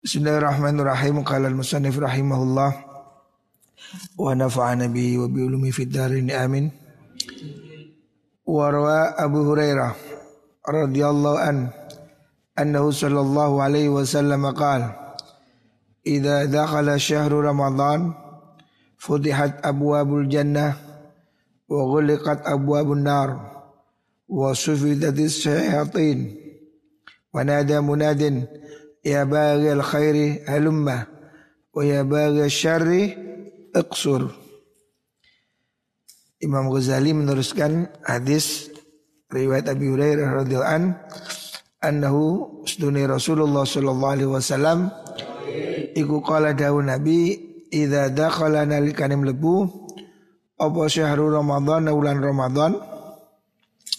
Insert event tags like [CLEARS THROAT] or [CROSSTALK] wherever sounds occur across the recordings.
Bismillahirrahmanirrahim. Qala al-musannif rahimahullah wa nafa'ana bihi wa bi ulumi fid darin amin. Wa rawa Abu Hurairah radhiyallahu an annahu sallallahu alaihi wasallam qala Idza dakhala syahru Ramadan futihat abwabul jannah wa ghuliqat abwabun nar wa sufidatis syayatin wa nada munadin Ya baghi al-khairi halumma. Wa ya baghi syarri iqsur. Imam Ghazali meneruskan hadis riwayat Abi Hurairah radhiyallahu an annahu sedune Rasulullah sallallahu alaihi wasallam iku qala dawu Nabi idza dakhala nalikane mlebu apa syahrul Ramadan bulan Ramadan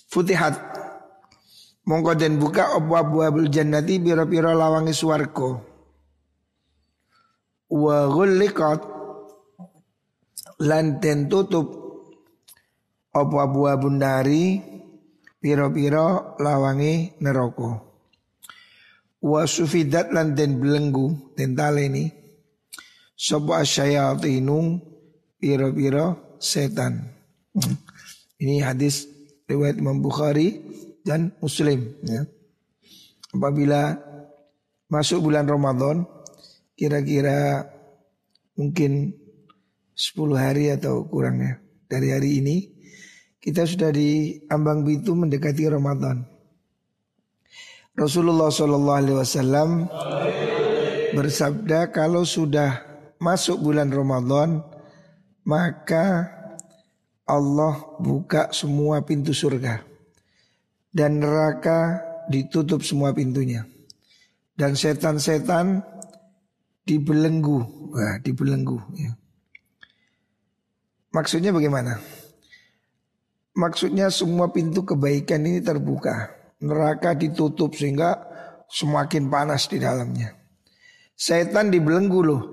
futihat Mongko den buka apa abwabul jannati pira-pira lawangi swarga. Wa ghulliqat lan den tutup apa abwabun nari pira-pira lawangi neraka. Wa sufidat lan den belenggu den taleni sapa asyayatinu pira-pira setan. Hmm. Ini hadis riwayat Imam dan Muslim. Ya. Apabila masuk bulan Ramadan, kira-kira mungkin 10 hari atau kurangnya dari hari ini, kita sudah di ambang bitu mendekati Ramadan. Rasulullah Wasallam bersabda kalau sudah masuk bulan Ramadan maka Allah buka semua pintu surga dan neraka ditutup semua pintunya. Dan setan-setan dibelenggu, Wah, dibelenggu. Ya. Maksudnya bagaimana? Maksudnya semua pintu kebaikan ini terbuka. Neraka ditutup sehingga semakin panas di dalamnya. Setan dibelenggu loh.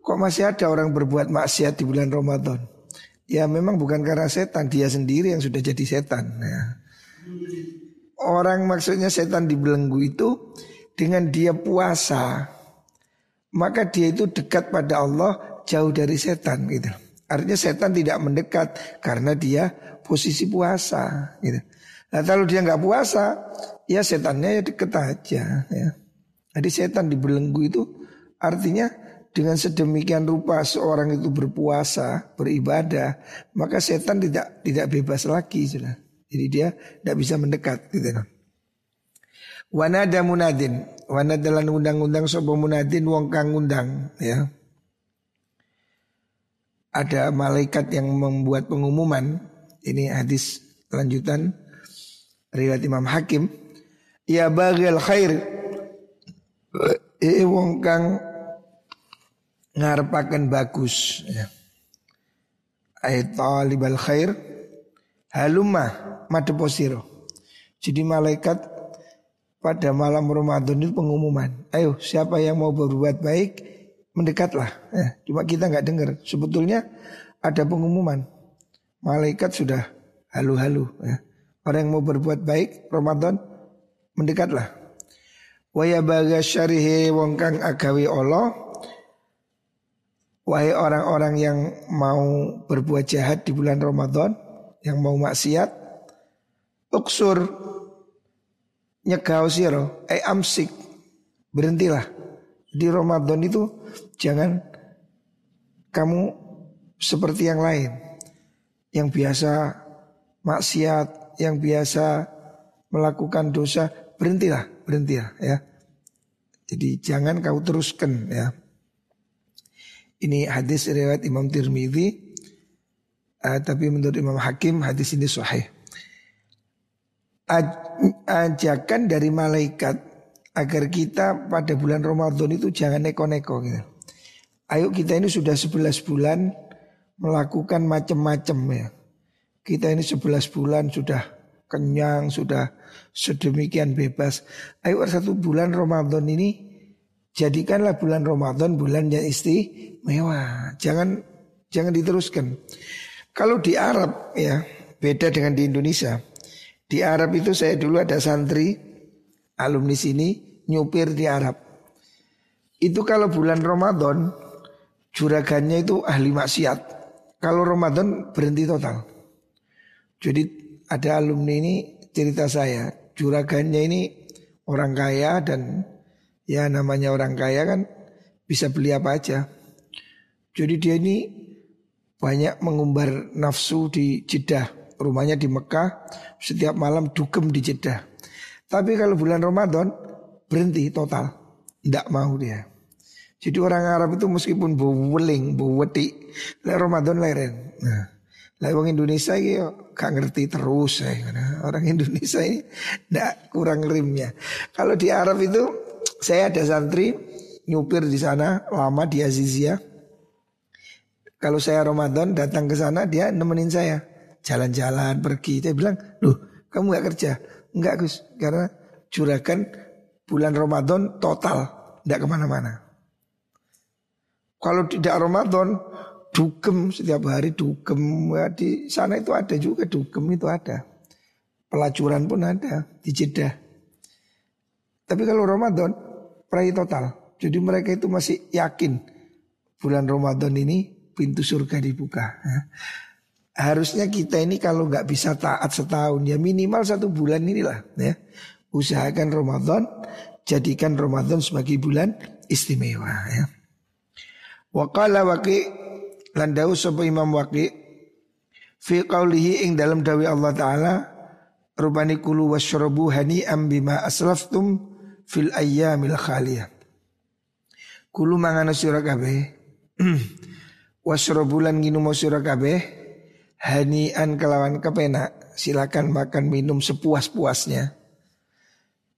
Kok masih ada orang berbuat maksiat di bulan Ramadan? Ya memang bukan karena setan, dia sendiri yang sudah jadi setan. Ya orang maksudnya setan dibelenggu itu dengan dia puasa maka dia itu dekat pada Allah jauh dari setan gitu. Artinya setan tidak mendekat karena dia posisi puasa gitu. Nah kalau dia nggak puasa ya setannya ya deket aja ya. Jadi setan dibelenggu itu artinya dengan sedemikian rupa seorang itu berpuasa, beribadah, maka setan tidak tidak bebas lagi sudah. Jadi dia tidak bisa mendekat gitu. Wanada munadin, wanada lan undang-undang sobo munadin wong kang undang ya. Ada malaikat yang membuat pengumuman. Ini hadis lanjutan riwayat Imam Hakim. Ya bagil khair. Eh wong kang ngarepaken bagus ya. Talibal khair halumah madeposiro. Jadi malaikat pada malam Ramadan itu pengumuman. Ayo siapa yang mau berbuat baik mendekatlah. Eh, cuma kita nggak dengar. Sebetulnya ada pengumuman. Malaikat sudah halu-halu. Ya. Orang yang mau berbuat baik Ramadan mendekatlah. Waya baga syarihi wong kang agawi Allah Wahai orang-orang yang mau berbuat jahat di bulan Ramadan yang mau maksiat uksur nyegau siro eh amsik. Berhentilah. Di Ramadan itu jangan kamu seperti yang lain. Yang biasa maksiat yang biasa melakukan dosa berhentilah berhentilah ya. Jadi jangan kau teruskan ya. Ini hadis riwayat Imam Tirmidzi Uh, tapi menurut Imam Hakim hadis ini sahih. Ajakan dari malaikat agar kita pada bulan Ramadan itu jangan neko-neko gitu. Ayo kita ini sudah 11 bulan melakukan macam-macam ya. Kita ini 11 bulan sudah kenyang, sudah sedemikian bebas. Ayo satu bulan Ramadan ini jadikanlah bulan Ramadan bulan yang istimewa. Jangan jangan diteruskan. Kalau di Arab ya beda dengan di Indonesia. Di Arab itu saya dulu ada santri alumni sini nyupir di Arab. Itu kalau bulan Ramadan juragannya itu ahli maksiat. Kalau Ramadan berhenti total. Jadi ada alumni ini cerita saya, juragannya ini orang kaya dan ya namanya orang kaya kan bisa beli apa aja. Jadi dia ini banyak mengumbar nafsu di Jeddah, rumahnya di Mekah, setiap malam dugem di Jeddah. Tapi kalau bulan Ramadan berhenti total, tidak mau dia. Jadi orang Arab itu meskipun weling, wedi, lah Ramadan leren. Nah, lah orang Indonesia ini gak ngerti terus ya. Orang Indonesia ini ndak kurang rimnya. Kalau di Arab itu saya ada santri nyupir di sana lama di Azizia. Kalau saya Ramadan datang ke sana dia nemenin saya jalan-jalan pergi. Dia bilang, loh kamu gak kerja? Enggak Gus, karena juragan bulan Ramadan total, tidak ke mana-mana. Kalau tidak Ramadan, dugem setiap hari dugem ya, di sana itu ada juga dugem itu ada. Pelacuran pun ada di Jeddah. Tapi kalau Ramadan, pray total. Jadi mereka itu masih yakin bulan Ramadan ini pintu surga dibuka. Ya. Harusnya kita ini kalau nggak bisa taat setahun ya minimal satu bulan inilah ya. Usahakan Ramadan, jadikan Ramadan sebagai bulan istimewa ya. Waqala waqi landau sapa Imam Waqi fi qaulihi ing dalam dawi Allah taala rubani kulu wasyrabu hani'am bima aslaftum fil ayyamil khaliyah. Kulu mangana sira kabeh [CLEARS THROAT] wasyrabu lan nginum sira kabeh hani'an kelawan kepenak silakan makan minum sepuas-puasnya.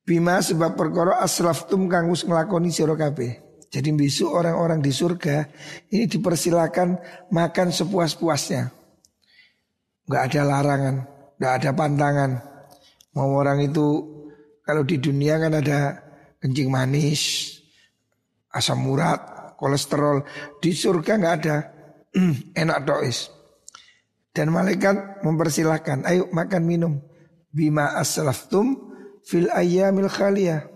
Bima sebab perkara aslaftum kang wis nglakoni sira kabeh. Jadi besok orang-orang di surga ini dipersilakan makan sepuas-puasnya. Gak ada larangan, gak ada pantangan. Mau orang itu kalau di dunia kan ada kencing manis, asam urat, kolesterol. Di surga gak ada, [CLEARS THROAT] enak dois. Dan malaikat mempersilahkan, ayo makan minum. Bima aslaftum fil ayyamil khaliyah.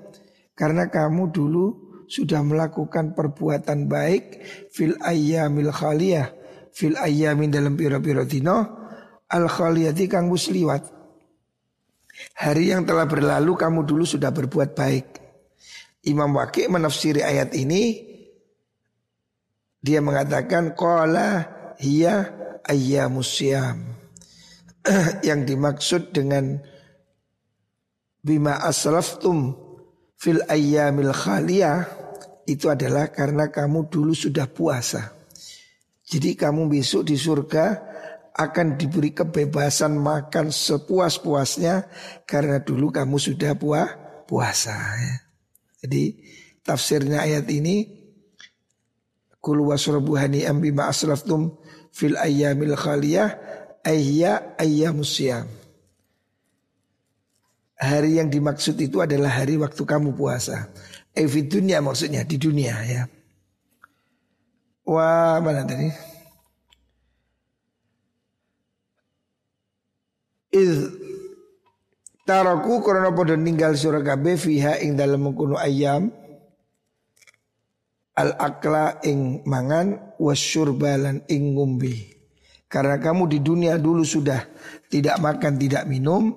Karena kamu dulu sudah melakukan perbuatan baik fil ayyamil khaliyah fil ayyamin dalam piro-piro dino al khaliyati kang musliwat hari yang telah berlalu kamu dulu sudah berbuat baik Imam Waqi menafsiri ayat ini dia mengatakan qala hiya ayyamus [CLEARS THROAT] yang dimaksud dengan bima aslaftum fil ayyamil khaliyah itu adalah karena kamu dulu sudah puasa. Jadi kamu besok di surga akan diberi kebebasan makan sepuas-puasnya karena dulu kamu sudah puah, puasa. Ya. Jadi tafsirnya ayat ini Kulu wasrabu hani'am bima asraftum fil ayyamil khaliyah ayya ayyamus Hari yang dimaksud itu adalah hari waktu kamu puasa. Eh dunia maksudnya di dunia ya. Wah mana tadi? Iz taraku karena pada ninggal surah kabeh fiha ing dalam mengkuno ayam al akla ing mangan wasyurbalan ing ngumbi. Karena kamu di dunia dulu sudah tidak makan tidak minum,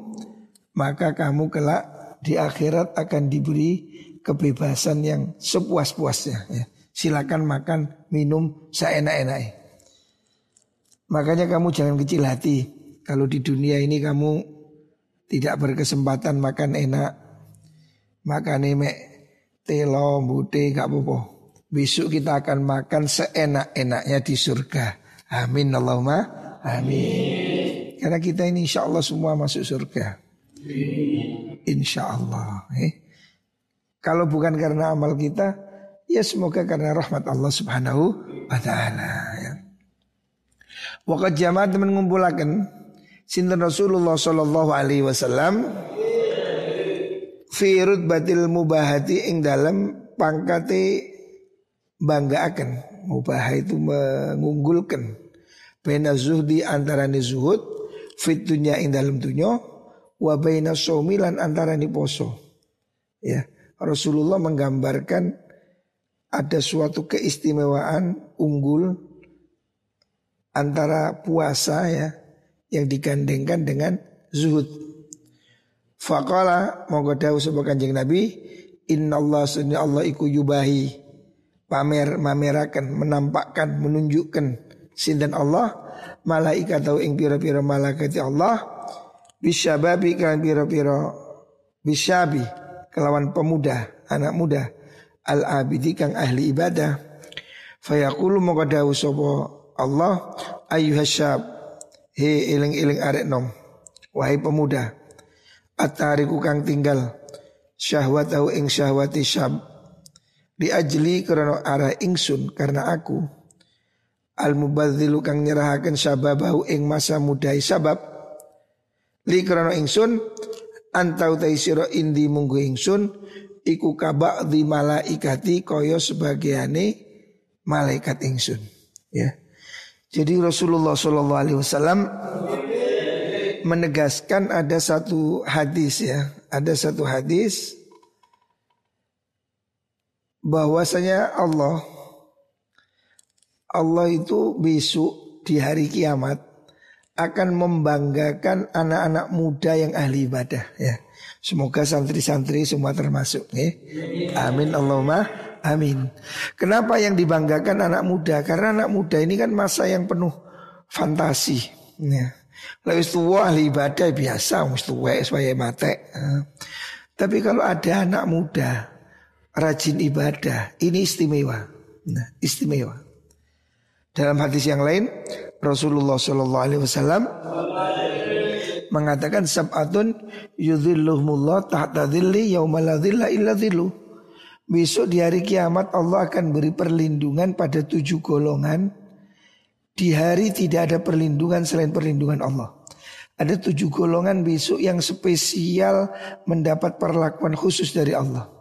maka kamu kelak di akhirat akan diberi kebebasan yang sepuas-puasnya. Ya. Silakan makan, minum seenak-enaknya. Makanya kamu jangan kecil hati. Kalau di dunia ini kamu tidak berkesempatan makan enak, makan emek, telo, bute, gak apa-apa. Besok kita akan makan seenak-enaknya di surga. Amin Allahumma amin. Karena kita ini insya Allah semua masuk surga. Insya Allah. Eh. Kalau bukan karena amal kita, ya semoga karena rahmat Allah Subhanahu wa taala ya. Waqat jamaat mengumpulkan sinten Rasulullah sallallahu alaihi wasallam fi rutbatil mubahati ing dalam pangkate akan mubah itu mengunggulkan. Baina zuhdi antara ni zuhud fit dunya ing dalam dunya wa baina antara ni poso. Ya Rasulullah menggambarkan ada suatu keistimewaan unggul antara puasa ya yang digandengkan dengan zuhud. Faqala moga dawuh sapa Kanjeng Nabi, innallaha sunni Allah iku yubahi pamer mamerakan menampakkan menunjukkan sinten Allah malaikat atau ing pira-pira malaikat Allah bisyababi kan pira-pira bisyabi kelawan pemuda anak muda al abidi kang ahli ibadah. Fayaqulu moga dawuh sapa Allah ayyuhasyab he eling-eling arek nom wahai pemuda atariku kang tinggal syahwat au ing syahwati syab di ajli karena arah ingsun karena aku. Al mubadzilu kang nyerahaken sababahu ing masa mudai sabab. Li karena ingsun antau taisiro indi munggu ingsun iku kabak di malaikati koyo sebagiane malaikat ingsun. Ya. Jadi Rasulullah Shallallahu Alaihi Wasallam menegaskan ada satu hadis ya, ada satu hadis bahwasanya Allah Allah itu besok di hari kiamat akan membanggakan anak-anak muda yang ahli ibadah ya. Semoga santri-santri semua termasuk ya. Amin Allahumma amin. Kenapa yang dibanggakan anak muda? Karena anak muda ini kan masa yang penuh fantasi ya. Lalu tua ahli ibadah biasa, wis tua mate. Tapi kalau ada anak muda rajin ibadah, ini istimewa. Nah, istimewa. Dalam hadis yang lain, Rasulullah Shallallahu Alaihi Wasallam mengatakan sab'atun yudhilluhumullah tahta dhilli yaumaladhilla illa dhillu. Besok di hari kiamat Allah akan beri perlindungan pada tujuh golongan di hari tidak ada perlindungan selain perlindungan Allah. Ada tujuh golongan besok yang spesial mendapat perlakuan khusus dari Allah.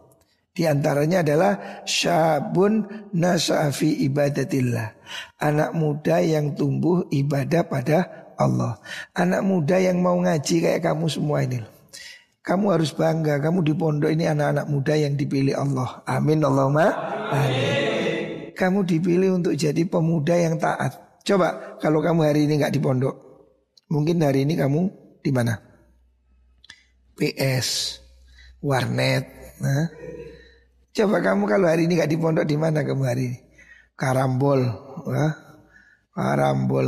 Di antaranya adalah syabun nasa'afi ibadatillah. Anak muda yang tumbuh ibadah pada Allah. Anak muda yang mau ngaji kayak kamu semua ini. Kamu harus bangga, kamu di pondok ini anak-anak muda yang dipilih Allah. Amin Allahumma. Amin. Kamu dipilih untuk jadi pemuda yang taat. Coba kalau kamu hari ini nggak di pondok, mungkin hari ini kamu di mana? PS, warnet. Nah. Coba kamu kalau hari ini nggak di pondok di mana kamu hari ini? Karambol, nah. karambol.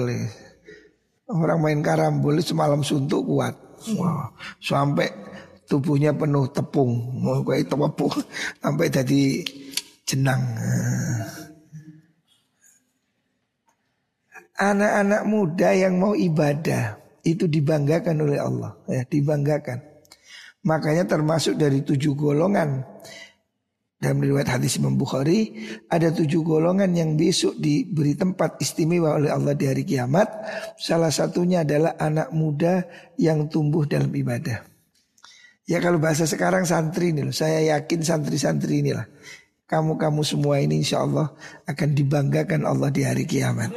Orang main karambol semalam suntuk kuat, wow. sampai tubuhnya penuh tepung, mau kayak tepung [LAUGHS] sampai jadi jenang. Anak-anak muda yang mau ibadah itu dibanggakan oleh Allah, ya, dibanggakan. Makanya termasuk dari tujuh golongan dalam riwayat hadis Imam Bukhari ada tujuh golongan yang besok diberi tempat istimewa oleh Allah di hari kiamat. Salah satunya adalah anak muda yang tumbuh dalam ibadah. Ya kalau bahasa sekarang santri nih loh, saya yakin santri-santri inilah. Kamu-kamu semua ini insya Allah akan dibanggakan Allah di hari kiamat.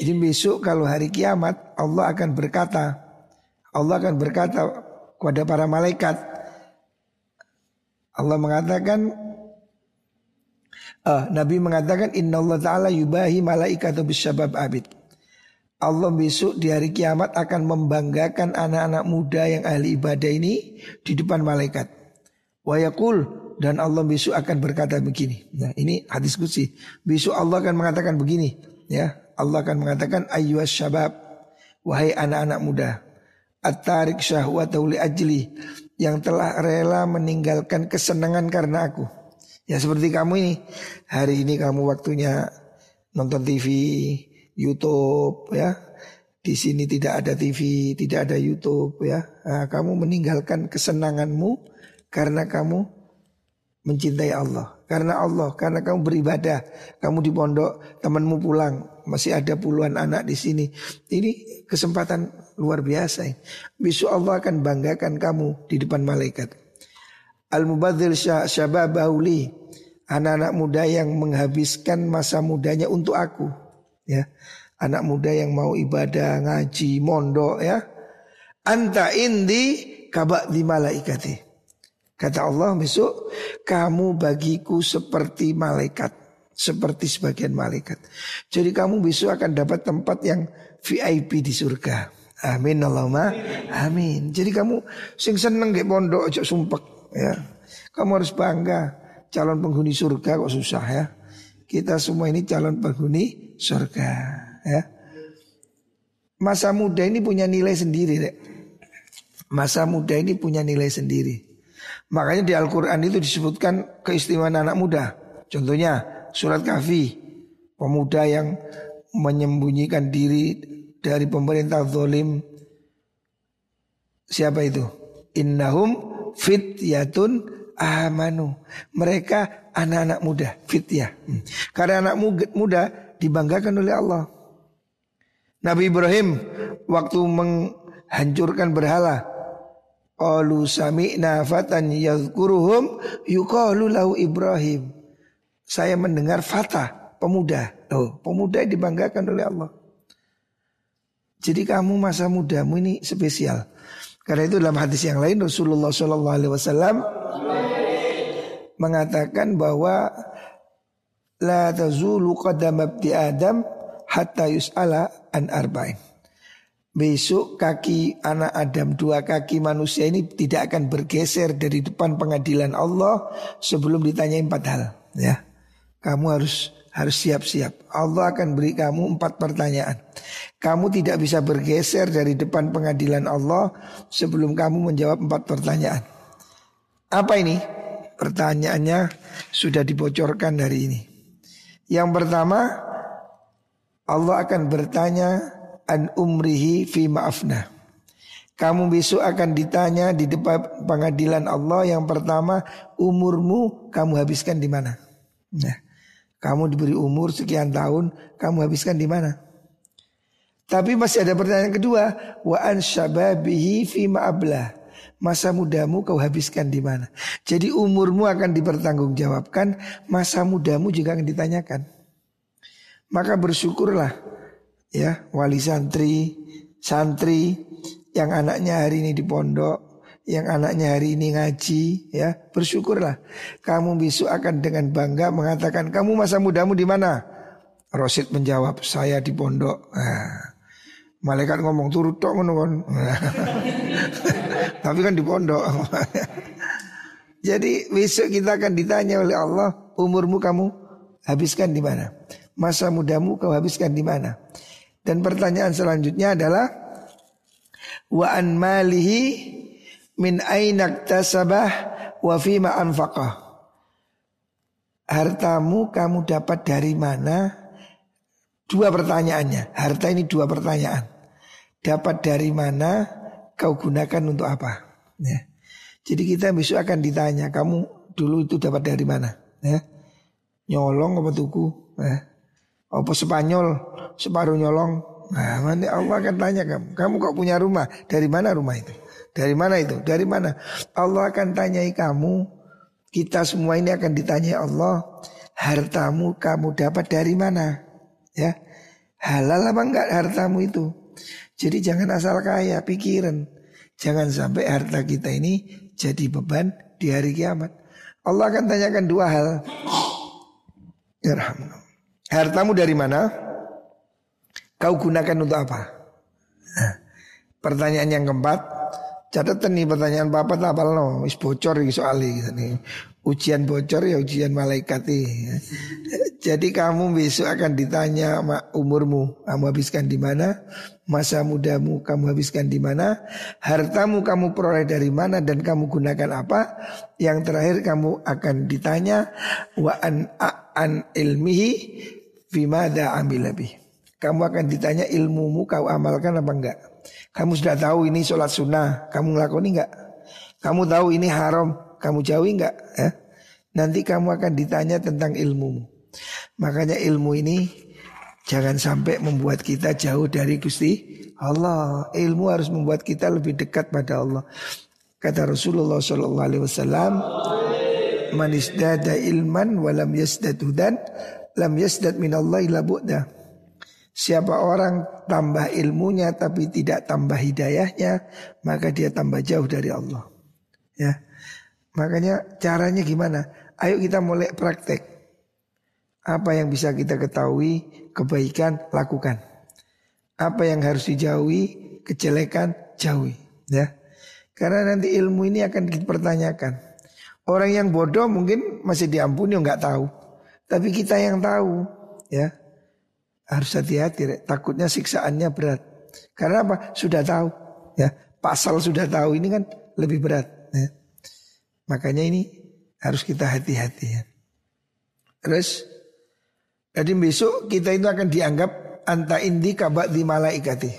Jadi besok kalau hari kiamat Allah akan berkata Allah akan berkata kepada para malaikat Allah mengatakan uh, Nabi mengatakan Inna Allah Ta'ala yubahi malaikat bisyabab abid Allah besok di hari kiamat akan membanggakan anak-anak muda yang ahli ibadah ini di depan malaikat. Wayakul dan Allah besok akan berkata begini. Nah ini hadis kutsi. Besok Allah akan mengatakan begini. Ya Allah akan mengatakan ayyuhas syabab wahai anak-anak muda at-tarik syahwatahu li ajli yang telah rela meninggalkan kesenangan karena aku. Ya seperti kamu ini. Hari ini kamu waktunya nonton TV, YouTube ya. Di sini tidak ada TV, tidak ada YouTube ya. Nah, kamu meninggalkan kesenanganmu karena kamu mencintai Allah. Karena Allah, karena kamu beribadah, kamu di pondok, temanmu pulang, masih ada puluhan anak di sini. Ini kesempatan luar biasa. Besok Allah akan banggakan kamu di depan malaikat. Al-Mubadzir Syababauli Anak-anak muda yang menghabiskan masa mudanya untuk aku ya Anak muda yang mau ibadah, ngaji, mondok ya Anta indi kabak di malaikati Kata Allah besok kamu bagiku seperti malaikat, seperti sebagian malaikat. Jadi kamu besok akan dapat tempat yang VIP di surga. Amin Allahumma amin. Jadi kamu sing seneng di pondok ojo sumpek ya. Kamu harus bangga calon penghuni surga kok susah ya. Kita semua ini calon penghuni surga ya. Masa muda ini punya nilai sendiri dek. Masa muda ini punya nilai sendiri. Makanya di Al-Quran itu disebutkan keistimewaan anak muda. Contohnya surat kafi. Pemuda yang menyembunyikan diri dari pemerintah zolim. Siapa itu? Innahum fityatun amanu. Mereka anak-anak muda, fityah. Hmm. Karena anak muda dibanggakan oleh Allah. Nabi Ibrahim waktu menghancurkan berhala Qalu sami'na fatan yadhkuruhum yuqalu lahu Ibrahim. Saya mendengar fata, pemuda. Oh, pemuda dibanggakan oleh Allah. Jadi kamu masa mudamu ini spesial. Karena itu dalam hadis yang lain Rasulullah Shallallahu Alaihi Wasallam mengatakan bahwa la tazulu qadam Adam hatta yus'ala an arba'in. Besok kaki anak Adam dua kaki manusia ini tidak akan bergeser dari depan pengadilan Allah sebelum ditanya empat hal ya. Kamu harus harus siap-siap. Allah akan beri kamu empat pertanyaan. Kamu tidak bisa bergeser dari depan pengadilan Allah sebelum kamu menjawab empat pertanyaan. Apa ini? Pertanyaannya sudah dibocorkan hari ini. Yang pertama, Allah akan bertanya an umrihi fi maafna. Kamu besok akan ditanya di depan pengadilan Allah yang pertama umurmu kamu habiskan di mana? Nah, kamu diberi umur sekian tahun, kamu habiskan di mana? Tapi masih ada pertanyaan kedua, wa an syababihi fi ma'ablah. Masa mudamu kau habiskan di mana? Jadi umurmu akan dipertanggungjawabkan, masa mudamu juga akan ditanyakan. Maka bersyukurlah ya wali santri, santri yang anaknya hari ini di pondok, yang anaknya hari ini ngaji ya bersyukurlah. Kamu besok akan dengan bangga mengatakan kamu masa mudamu di mana? Rosid menjawab saya di pondok. Nah, malaikat ngomong turut tok ngono [LAUGHS] tapi kan di pondok. [LAUGHS] Jadi besok kita akan ditanya oleh Allah umurmu kamu habiskan di mana? Masa mudamu kau habiskan di mana? Dan pertanyaan selanjutnya adalah wa an malihi min ainak tasabah wa fima anfaqah. Hartamu kamu dapat dari mana? Dua pertanyaannya. Harta ini dua pertanyaan. Dapat dari mana? Kau gunakan untuk apa? Ya. Jadi kita besok akan ditanya, kamu dulu itu dapat dari mana? Ya. Nyolong apa tuku? Ya. Apa Spanyol separuh nyolong? Nah, nanti Allah akan tanya kamu, kamu kok punya rumah? Dari mana rumah itu? Dari mana itu? Dari mana? Allah akan tanyai kamu. Kita semua ini akan ditanyai Allah. Hartamu kamu dapat dari mana? Ya. Halal apa enggak hartamu itu? Jadi jangan asal kaya, pikiran. Jangan sampai harta kita ini jadi beban di hari kiamat. Allah akan tanyakan dua hal. Ya Hartamu dari mana? Kau gunakan untuk apa? Nah, pertanyaan yang keempat, Catatan nih pertanyaan papa apa no, wis bocor gitu nih. Ujian bocor ya ujian malaikat nih. [LAUGHS] Jadi kamu besok akan ditanya umurmu, kamu habiskan di mana? Masa mudamu kamu habiskan di mana? Hartamu kamu peroleh dari mana dan kamu gunakan apa? Yang terakhir kamu akan ditanya wa an an ilmihi fimada lebih. Kamu akan ditanya ilmumu kau amalkan apa enggak? Kamu sudah tahu ini sholat sunnah, kamu ngelakoni enggak? Kamu tahu ini haram, kamu jauhi enggak? Ya? Nanti kamu akan ditanya tentang ilmu. Makanya ilmu ini jangan sampai membuat kita jauh dari Gusti Allah. Ilmu harus membuat kita lebih dekat pada Allah. Kata Rasulullah Shallallahu Alaihi Wasallam, "Man ilman walam yasdad hudan, lam yasdad min Allah illa bu'da." Siapa orang tambah ilmunya tapi tidak tambah hidayahnya, maka dia tambah jauh dari Allah. Ya. Makanya caranya gimana? Ayo kita mulai praktek. Apa yang bisa kita ketahui, kebaikan lakukan. Apa yang harus dijauhi, kejelekan jauhi. Ya, karena nanti ilmu ini akan dipertanyakan. Orang yang bodoh mungkin masih diampuni, nggak tahu. Tapi kita yang tahu, ya harus hati-hati. Takutnya siksaannya berat. Karena apa? Sudah tahu. Ya, pasal sudah tahu ini kan lebih berat. Ya. Makanya ini harus kita hati-hati ya. Terus jadi besok kita itu akan dianggap anta indi kabat di malaikati.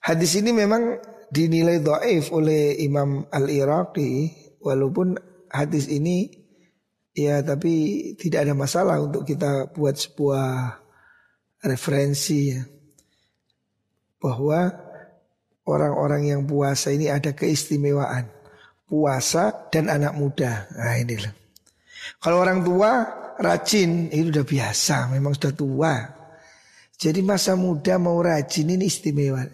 Hadis ini memang dinilai doaif oleh Imam Al-Iraqi walaupun hadis ini ya tapi tidak ada masalah untuk kita buat sebuah referensi ya. Bahwa orang-orang yang puasa ini ada keistimewaan puasa dan anak muda. Nah ini loh. Kalau orang tua rajin itu udah biasa, memang sudah tua. Jadi masa muda mau rajin ini istimewa.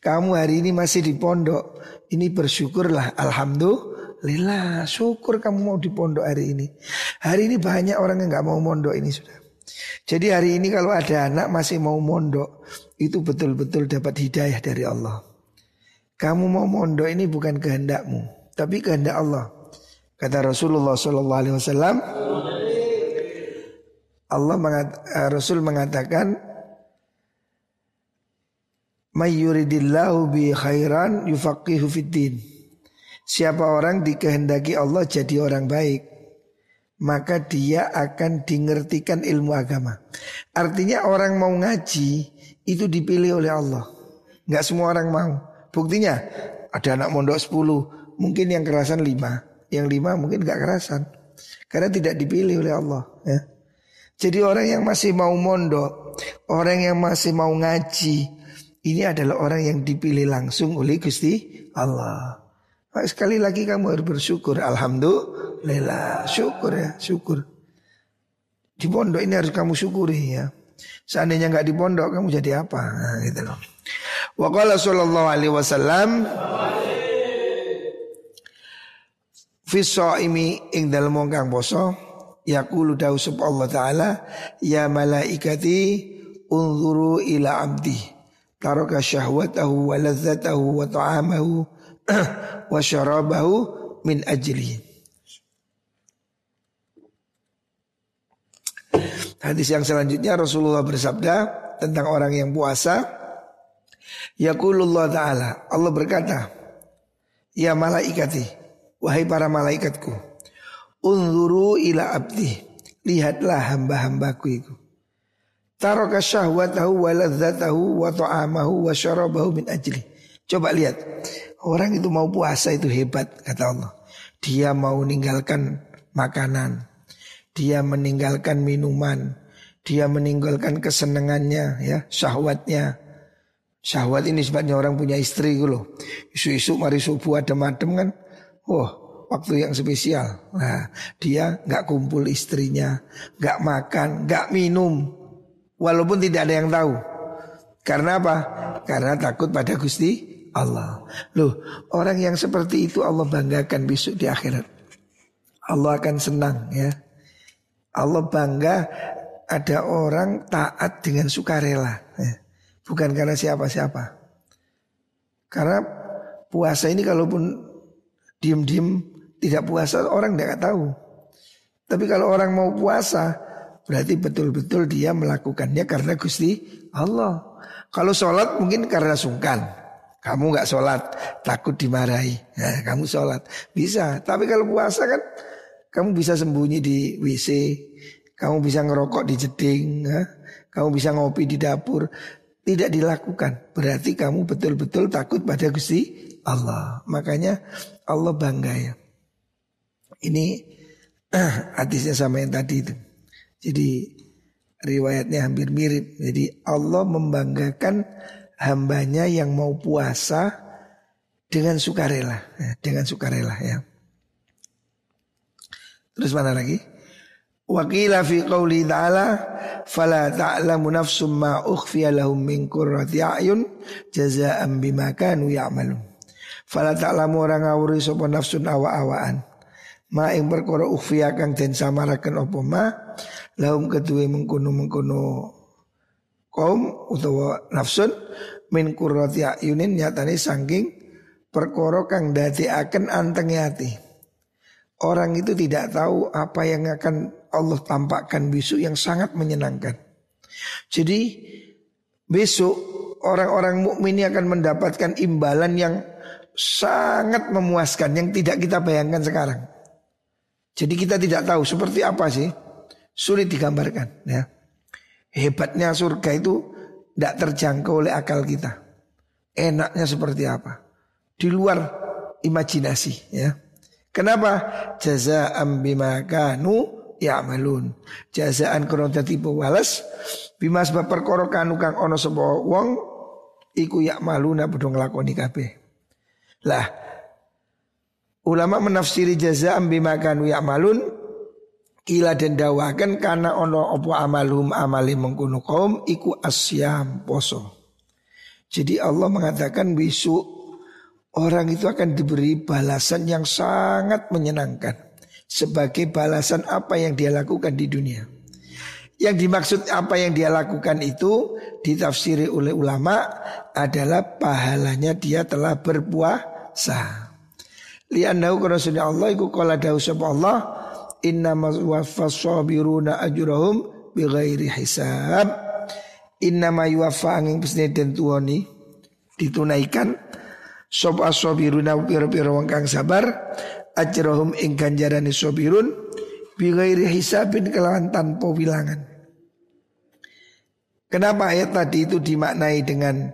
Kamu hari ini masih di pondok, ini bersyukurlah, alhamdulillah, syukur kamu mau di pondok hari ini. Hari ini banyak orang yang nggak mau mondok ini sudah. Jadi hari ini kalau ada anak masih mau mondok, itu betul-betul dapat hidayah dari Allah. Kamu mau mondok ini bukan kehendakmu tapi kehendak Allah. Kata Rasulullah wasallam Allah mengat, eh, Rasul mengatakan May yuridillahu bi khairan yufaqihu. Siapa orang dikehendaki Allah jadi orang baik, maka dia akan dingertikan ilmu agama. Artinya orang mau ngaji itu dipilih oleh Allah. Enggak semua orang mau. Buktinya ada anak mondok 10, mungkin yang kerasan lima, yang lima mungkin gak kerasan karena tidak dipilih oleh Allah. Ya. Jadi orang yang masih mau mondok, orang yang masih mau ngaji, ini adalah orang yang dipilih langsung oleh Gusti Allah. Nah, sekali lagi kamu harus bersyukur. Alhamdulillah, syukur ya, syukur. Di pondok ini harus kamu syukuri ya. Seandainya nggak di pondok kamu jadi apa? Nah, gitu loh. Wa qala sallallahu alaihi wasallam Fisoimi ing dalam wong kang poso yaqulu dawu Allah taala ya malaikati unzuru ila abdi taraka syahwatahu wa ladzatahu wa ta'amahu [CLEARS THROAT] wa syarabahu min ajli. Hadis yang selanjutnya Rasulullah bersabda tentang orang yang puasa Yaqulullah ta'ala. Allah berkata Ya malaikati Wahai para malaikatku Unzuru ila abdi Lihatlah hamba-hambaku itu. Taraka syahwatahu wa ladzatahu wa ta'amahu wa syarabahu min ajli Coba lihat. Orang itu mau puasa itu hebat kata Allah. Dia mau meninggalkan makanan. Dia meninggalkan minuman. Dia meninggalkan kesenangannya ya syahwatnya. Syahwat ini sebabnya orang punya istri gitu loh. Isu-isu mari subuh ada madem kan. Oh, waktu yang spesial. Nah, dia nggak kumpul istrinya, nggak makan, nggak minum, walaupun tidak ada yang tahu. Karena apa? Karena takut pada Gusti Allah. Loh, orang yang seperti itu Allah banggakan besok di akhirat. Allah akan senang ya. Allah bangga ada orang taat dengan sukarela. Ya. Bukan karena siapa-siapa. Karena puasa ini kalaupun diem-diem tidak puasa orang tidak tahu. Tapi kalau orang mau puasa berarti betul-betul dia melakukannya karena Gusti Allah. Kalau sholat mungkin karena sungkan. Kamu nggak sholat takut dimarahi. Nah, kamu sholat bisa. Tapi kalau puasa kan kamu bisa sembunyi di WC. Kamu bisa ngerokok di jeding. Ya. Kamu bisa ngopi di dapur. Tidak dilakukan. Berarti kamu betul-betul takut pada Gusti Allah. Makanya Allah bangga ya. Ini [CLEARS THROAT] hadisnya sama yang tadi itu. Jadi riwayatnya hampir mirip. Jadi Allah membanggakan hambanya yang mau puasa dengan sukarela, ya, dengan sukarela ya. Terus mana lagi? Wakila fi qawli ta'ala fala ta'lamu nafsum ma ukhfiya lahum min qurrati a'yun jazaa'an bima kanu ya'malun. Fala ta'lamu orang ngawuri sapa nafsun awa-awaan. ma ing perkara ukhfiya kang den samaraken apa ma lahum kedue mengkono-mengkono kaum utawa nafsun min qurrati ayunin nyatane saking perkara kang dadekaken antenge ati orang itu tidak tahu apa yang akan Allah tampakkan besok yang sangat menyenangkan jadi besok orang-orang mukmin ini akan mendapatkan imbalan yang sangat memuaskan yang tidak kita bayangkan sekarang. Jadi kita tidak tahu seperti apa sih, sulit digambarkan. Ya. Hebatnya surga itu tidak terjangkau oleh akal kita. Enaknya seperti apa? Di luar imajinasi. Ya. Kenapa? Jazaan bima kanu ya'malun. Jazaan krono dadi pewalas bima sebab perkara kanu kang ana sapa wong iku ya'maluna padha nglakoni kabeh. Lah ulama menafsiri jazaan bima kanu ya'malun Kila dan dawakan karena ono opo amalum amali mengkuno kaum iku asyam poso. Jadi Allah mengatakan besok orang itu akan diberi balasan yang sangat menyenangkan sebagai balasan apa yang dia lakukan di dunia. Yang dimaksud apa yang dia lakukan itu ditafsiri oleh ulama adalah pahalanya dia telah berpuasa. Liannahu karena Allah iku kala dawu Allah inna waffas sabiruna ajrahum bighairi hisab. Inna yuwaffa angin pesne den tuwoni ditunaikan sapa sabiruna pira-pira wong kang sabar ajrohum ing ganjarani sobirun bighairi hisabin kelawan tanpa bilangan. Kenapa ayat tadi itu dimaknai dengan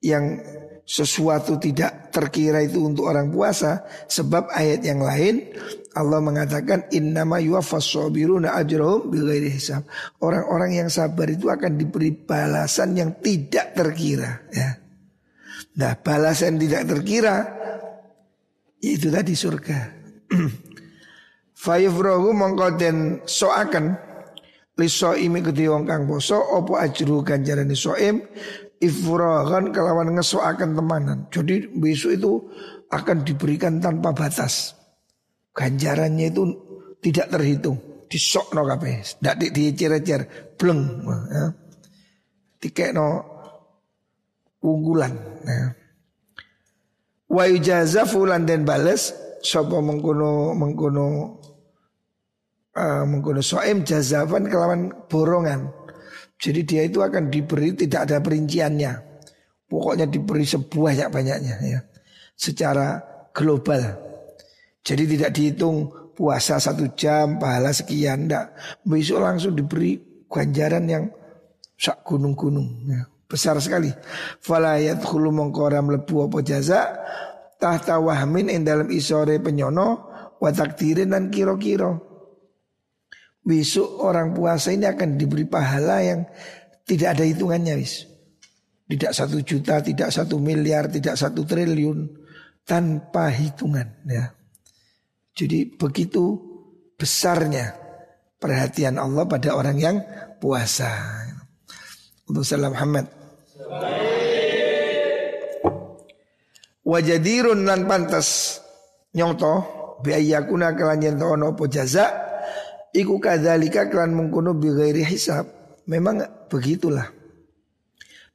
yang sesuatu tidak terkira itu untuk orang puasa sebab ayat yang lain Allah mengatakan innama yuwaffas sabiruna ajrahum bighairi hisab. Orang-orang yang sabar itu akan diberi balasan yang tidak terkira ya. Nah, balasan tidak terkira itu tadi surga. [CLEARS THROAT] Fayufrohu mongko den soaken liso imi kedhi wong kang poso opo ajru ganjaran soim ifrohan kelawan ngesoaken temanan. Jadi besok itu akan diberikan tanpa batas. Ganjarannya itu tidak terhitung. Disok no kape, tidak di dicer-cer, bleng. Ya. Tiket no unggulan. Ya. Wa yujaza fulan dan bales sapa mengkono mengkono uh, mengkono soem jazafan kelawan borongan. Jadi dia itu akan diberi tidak ada perinciannya. Pokoknya diberi sebuah banyaknya ya. Secara global. Jadi tidak dihitung puasa satu jam pahala sekian enggak. Besok langsung diberi ganjaran yang sak gunung-gunung ya besar sekali. Fala yadkhulu mongkora mlebu apa jaza tahta wahmin ing dalam isore penyono wa takdirin dan kiro-kiro. Besok orang puasa ini akan diberi pahala yang tidak ada hitungannya wis. Tidak satu juta, tidak satu miliar, tidak satu triliun tanpa hitungan ya. Jadi begitu besarnya perhatian Allah pada orang yang puasa. Untuk salam Muhammad Wajadirun lan pantas nyonto biayakuna kelan yen ono apa jaza iku kadzalika kelan mengkono bi ghairi hisab. Memang begitulah.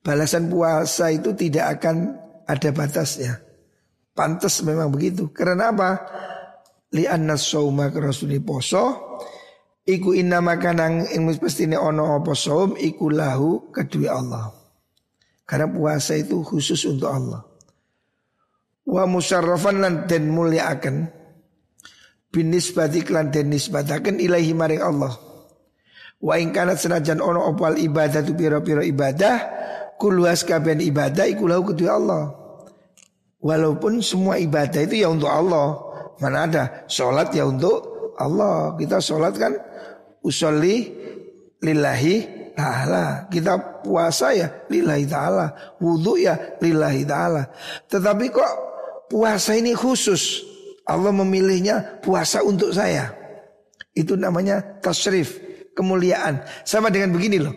Balasan puasa itu tidak akan ada batasnya. Pantas memang begitu. Karena apa? Li anna sauma kerasuni poso iku inna makanang ing pastine ono apa saum iku lahu kedua Allah. Karena puasa itu khusus untuk Allah. Wa musarrafan lan den mulyaaken binisbati klan den nisbataken ilahi maring Allah. Wa ing kanat senajan ono opal ibadah tu pira-pira ibadah kuluas kaben ibadah iku lahu kedua Allah. Walaupun semua ibadah itu ya untuk Allah. Mana ada sholat ya untuk Allah. Kita sholat kan usolli lillahi ta'ala. Kita puasa ya lillahi ta'ala. Wudhu ya lillahi ta'ala. Tetapi kok puasa ini khusus. Allah memilihnya puasa untuk saya. Itu namanya tasrif, kemuliaan. Sama dengan begini loh.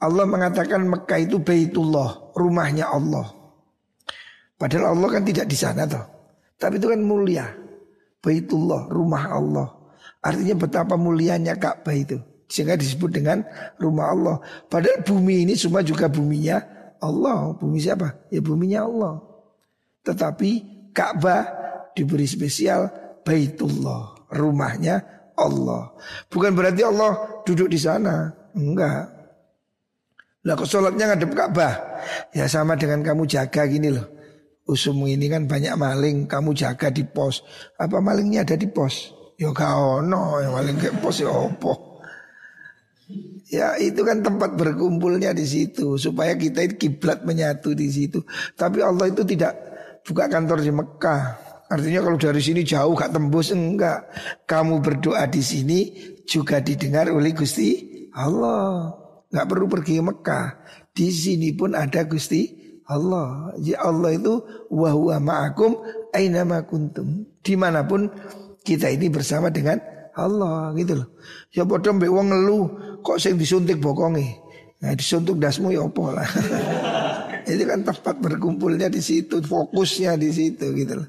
Allah mengatakan Mekah itu Baitullah, rumahnya Allah. Padahal Allah kan tidak di sana toh. Tapi itu kan mulia. Baitullah, rumah Allah. Artinya betapa mulianya Ka'bah itu. Sehingga disebut dengan rumah Allah. Padahal bumi ini semua juga buminya Allah. Bumi siapa? Ya buminya Allah. Tetapi Ka'bah diberi spesial Baitullah. Rumahnya Allah. Bukan berarti Allah duduk di sana. Enggak. Lah kok sholatnya ngadep Ka'bah. Ya sama dengan kamu jaga gini loh. Usum ini kan banyak maling, kamu jaga di pos. Apa malingnya ada di pos? Ya kau no, yang maling ke pos ya opo. Ya itu kan tempat berkumpulnya di situ supaya kita itu kiblat menyatu di situ. Tapi Allah itu tidak buka kantor di Mekah. Artinya kalau dari sini jauh gak tembus enggak. Kamu berdoa di sini juga didengar oleh Gusti Allah. Gak perlu pergi ke Mekah. Di sini pun ada Gusti Allah. Ya Allah itu wahwa ma'akum aina kuntum. Di mana pun kita ini bersama dengan Allah gitu loh. Ya bodoh mbek wong ngeluh kok sing disuntik bokongi. Nah disuntik dasmu ya apa lah. [LAUGHS] Itu kan tempat berkumpulnya di situ, fokusnya di situ gitu loh.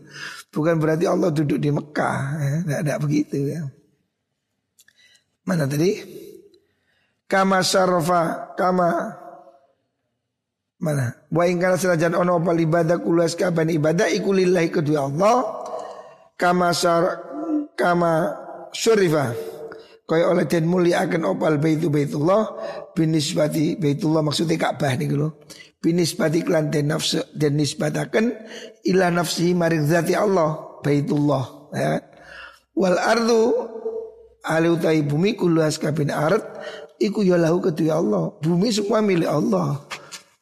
Bukan berarti Allah duduk di Mekah, ya. Tidak begitu ya. Mana tadi? Kama syarafa, kama Mana? Wa ingkana senajan ono apa ibadah kulas kaban ibadah iku lillahi kedua Allah kama sar kama syurifa. Kaya oleh den akan opal baitu baitullah binisbati baitullah maksudnya Ka'bah nih lho. Binisbati klan den nafsu den nisbataken ila nafsi maring zati Allah baitullah ya. Wal ardu ali utai bumi kuluas kabin ard iku ya lahu kedua Allah. Bumi semua milik Allah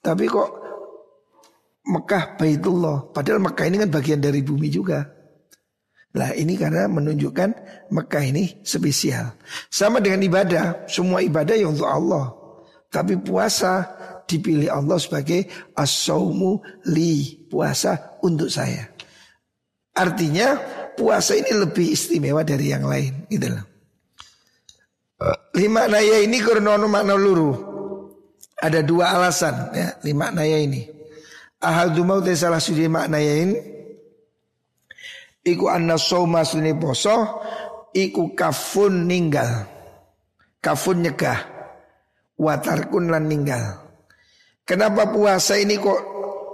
tapi kok Mekah Baitullah? Padahal Mekah ini kan bagian dari bumi juga. Nah ini karena menunjukkan Mekah ini spesial. Sama dengan ibadah. Semua ibadah yang untuk Allah. Tapi puasa dipilih Allah sebagai as li Puasa untuk saya. Artinya puasa ini lebih istimewa dari yang lain gitu loh. Lima naya ini kurnono makna luruh ada dua alasan ya, lima naya ini. Ahadu mau salah sudi maknanya ini. Iku anna soma suni poso Iku kafun ninggal Kafun nyegah Watarkun lan ninggal Kenapa puasa ini kok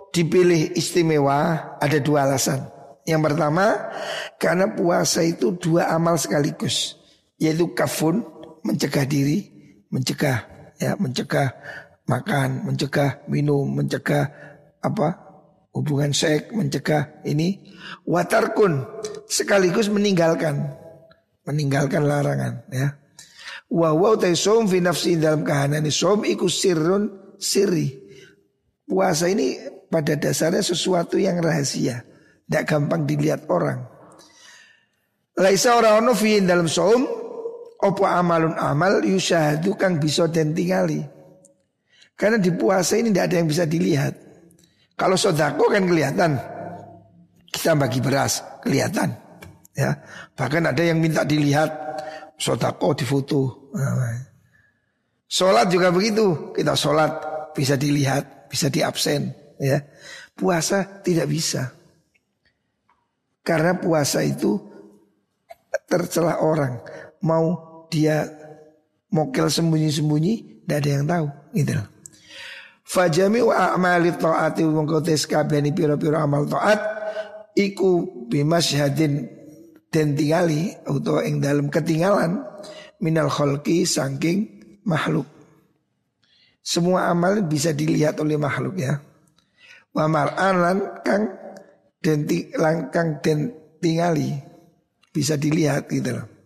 dipilih istimewa Ada dua alasan Yang pertama Karena puasa itu dua amal sekaligus Yaitu kafun Mencegah diri Mencegah ya Mencegah makan, mencegah minum, mencegah apa hubungan seks, mencegah ini watarkun sekaligus meninggalkan meninggalkan larangan ya. Wa wa som fi nafsi dalam kahanani som iku sirrun siri. Puasa ini pada dasarnya sesuatu yang rahasia, tidak gampang dilihat orang. Laisa orang ono dalam som opo amalun amal yusyahadu kang bisa den tingali. Karena di puasa ini tidak ada yang bisa dilihat. Kalau sodako kan kelihatan. Kita bagi beras kelihatan. Ya, bahkan ada yang minta dilihat sodako di foto. Sholat juga begitu. Kita sholat bisa dilihat, bisa diabsen. Ya, puasa tidak bisa. Karena puasa itu tercelah orang. Mau dia mokel sembunyi-sembunyi, tidak ada yang tahu. Gitu loh. Fajami wa a'mali ta'ati mongko tes kabehane pira-pira amal taat iku bimasyhadin den tingali utawa ing dalam ketinggalan minal kholqi saking makhluk. Semua amal bisa dilihat oleh makhluk ya. Wa mar'an kang den langkang den tingali bisa dilihat gitu loh.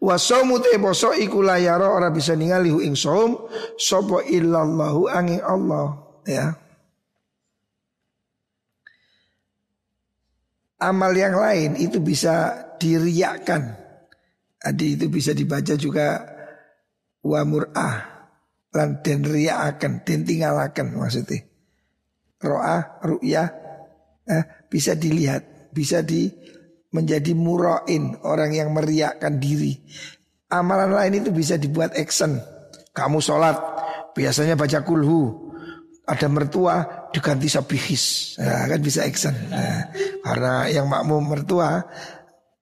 Wa saumu te poso iku layaro ora bisa ningali ing saum sapa illallahu angin Allah ya. Amal yang lain itu bisa diriakan. Adi itu bisa dibaca juga wa mur'ah lan den riakan, den tingalakan maksudnya. Ro'ah, ru'yah eh, bisa dilihat, bisa di menjadi murain orang yang meriakkan diri. Amalan lain itu bisa dibuat action. Kamu sholat biasanya baca kulhu. Ada mertua diganti sabihis. Nah, kan bisa action. Nah, karena yang makmum mertua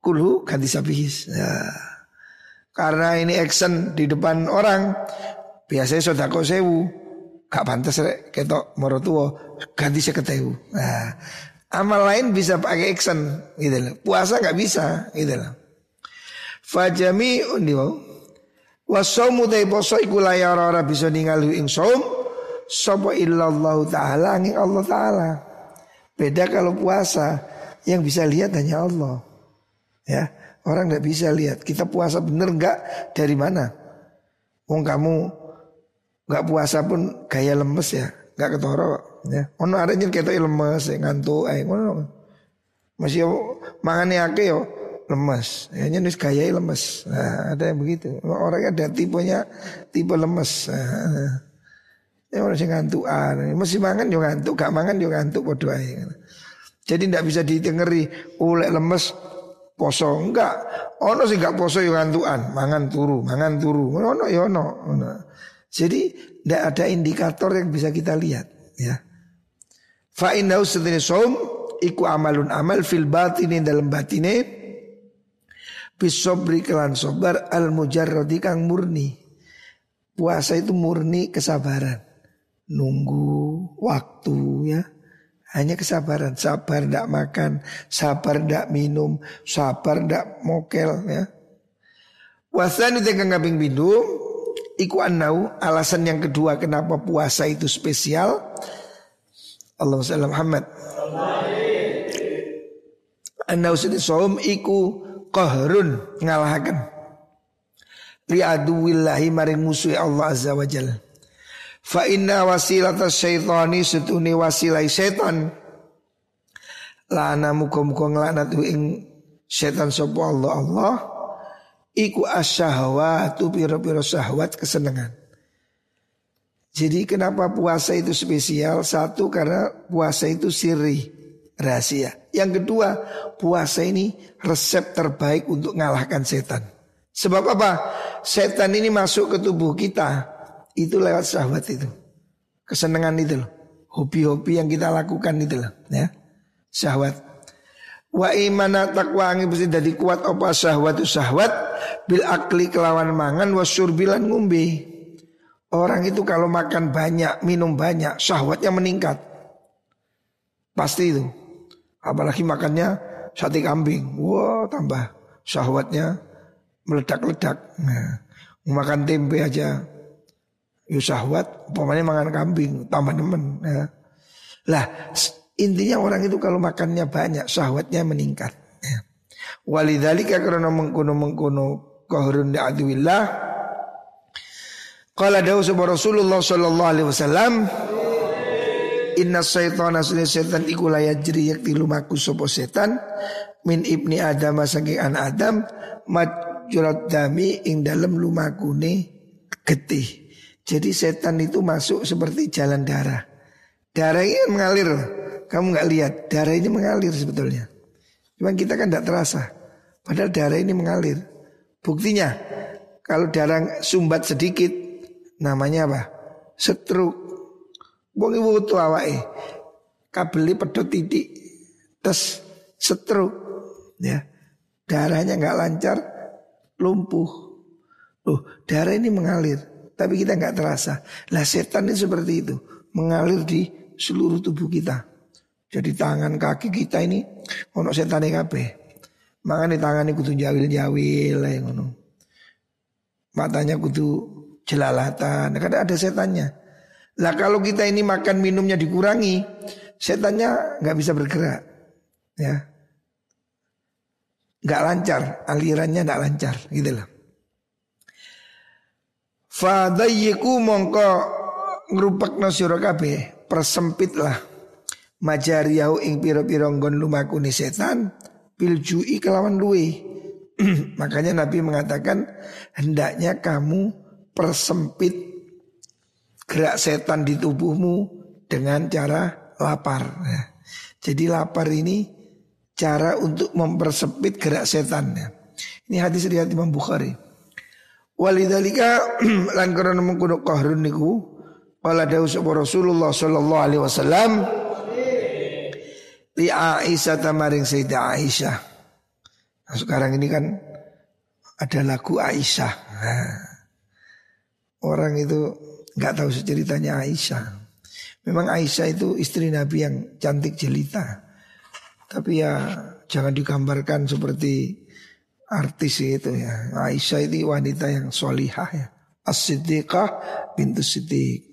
kulhu ganti sabihis. Ya. Karena ini action di depan orang biasanya sodako sewu gak pantas rek ketok morotuo ganti seketewu. Nah, amal lain bisa pakai action gitu loh. Puasa nggak bisa gitu loh. Fajami undi wau. Wasaumu dai poso iku layar ora bisa ningali ing saum illallah taala ing Allah taala. Beda kalau puasa yang bisa lihat hanya Allah. Ya, Orang nggak bisa lihat kita puasa bener nggak dari mana. Wong kamu nggak puasa pun gaya lemes ya, nggak ketoro ya. Ono ada yang kita lemes, ya, ngantuk, eh ngono. Masih mangane ake yo lemes, ya nulis gaya lemes. Nah, ada yang begitu. Orang ada tipenya tipe lemes. Nah, ya orang sing ngantukan, mesti mangan yo ngantuk, gak mangan yo ngantuk padha Jadi tidak bisa ditengeri oleh lemes poso enggak ono sih enggak poso yo ngantukan mangan turu mangan turu ono yo ono jadi tidak ada indikator yang bisa kita lihat ya fa innahu sedene som iku amalun amal fil batini dalam batine bisobri kelan sobar al mujarrodi kang murni puasa itu murni kesabaran nunggu waktu ya hanya kesabaran, sabar tidak makan, sabar tidak minum, sabar tidak mokel ya. Wasan itu yang ngabing minum, iku anau alasan yang kedua kenapa puasa itu spesial. Allah sallam Muhammad. Anau sedih som iku qahrun ngalahaken. Li aduwillahi maring musuh Allah azza wa jalla. Fa inna wasilata syaitani setuni wasilai setan Lana muka-muka ngelanat ing setan sopo Allah Allah Iku asyahwatu piro-piro syahwat kesenangan Jadi kenapa puasa itu spesial? Satu karena puasa itu siri rahasia Yang kedua puasa ini resep terbaik untuk ngalahkan setan Sebab apa? Setan ini masuk ke tubuh kita itu lewat syahwat itu. Kesenangan itu loh. Hobi-hobi yang kita lakukan itu loh. Ya. Syahwat. Wa imana takwa angin mesti jadi kuat apa syahwat itu syahwat bil akli kelawan mangan wa surbilan ngumbi. Orang itu kalau makan banyak, minum banyak, syahwatnya meningkat. Pasti itu. Apalagi makannya sate kambing. Wow, tambah syahwatnya meledak-ledak. Nah, makan tempe aja Ya syahwat, umpamanya makan kambing, tambah nemen. Ya. Lah intinya orang itu kalau makannya banyak, syahwatnya meningkat. Ya. Walidhalika karena mengkuno kohurun di'adwillah. Qala dawu Rasulullah sallallahu alaihi wasallam Inna syaitana sunni setan iku layajri yakti lumaku sopo setan min ibni Adam saking anak Adam majurat dami ing dalam lumakune getih. Jadi setan itu masuk seperti jalan darah. Darah ini mengalir. Kamu nggak lihat, darah ini mengalir sebetulnya. Cuma kita kan tidak terasa. Padahal darah ini mengalir. Buktinya, kalau darah sumbat sedikit, namanya apa? Setruk. Wong ibu tu awake. Kabeli pedot titik. Terus setruk. Ya. Darahnya nggak lancar, lumpuh. Loh, darah ini mengalir. Tapi kita nggak terasa. Lah setan ini seperti itu. Mengalir di seluruh tubuh kita. Jadi tangan kaki kita ini ono setan yang kabeh. Makanya tangan ini kudu jawil-jawil ngono. Matanya kudu jelalatan. Kadang ada setannya. Lah kalau kita ini makan minumnya dikurangi, setannya nggak bisa bergerak. Ya. Nggak lancar, alirannya nggak lancar gitu loh. Mongko ngrupekno sira kabeh, persempitlah majariyahu ing pira-pira nggon lumakune setan biljui kelawan luwe. [CLEARS THROAT] Makanya Nabi mengatakan hendaknya kamu persempit gerak setan di tubuhmu dengan cara lapar. Ya. Jadi lapar ini cara untuk mempersempit gerak setan. Ya. Ini hadis riwayat Imam Bukhari. Walidalika [CLEARS THROAT] lan karena mengkono qahrun niku wala Rasulullah sallallahu alaihi wasallam li Aisyah tamaring Sayyidah Aisyah. Nah, sekarang ini kan ada lagu Aisyah. Nah, orang itu nggak tahu ceritanya Aisyah. Memang Aisyah itu istri Nabi yang cantik jelita. Tapi ya jangan digambarkan seperti artis itu ya. Aisyah itu wanita yang solihah ya. As-Siddiqah bintu Siddiq.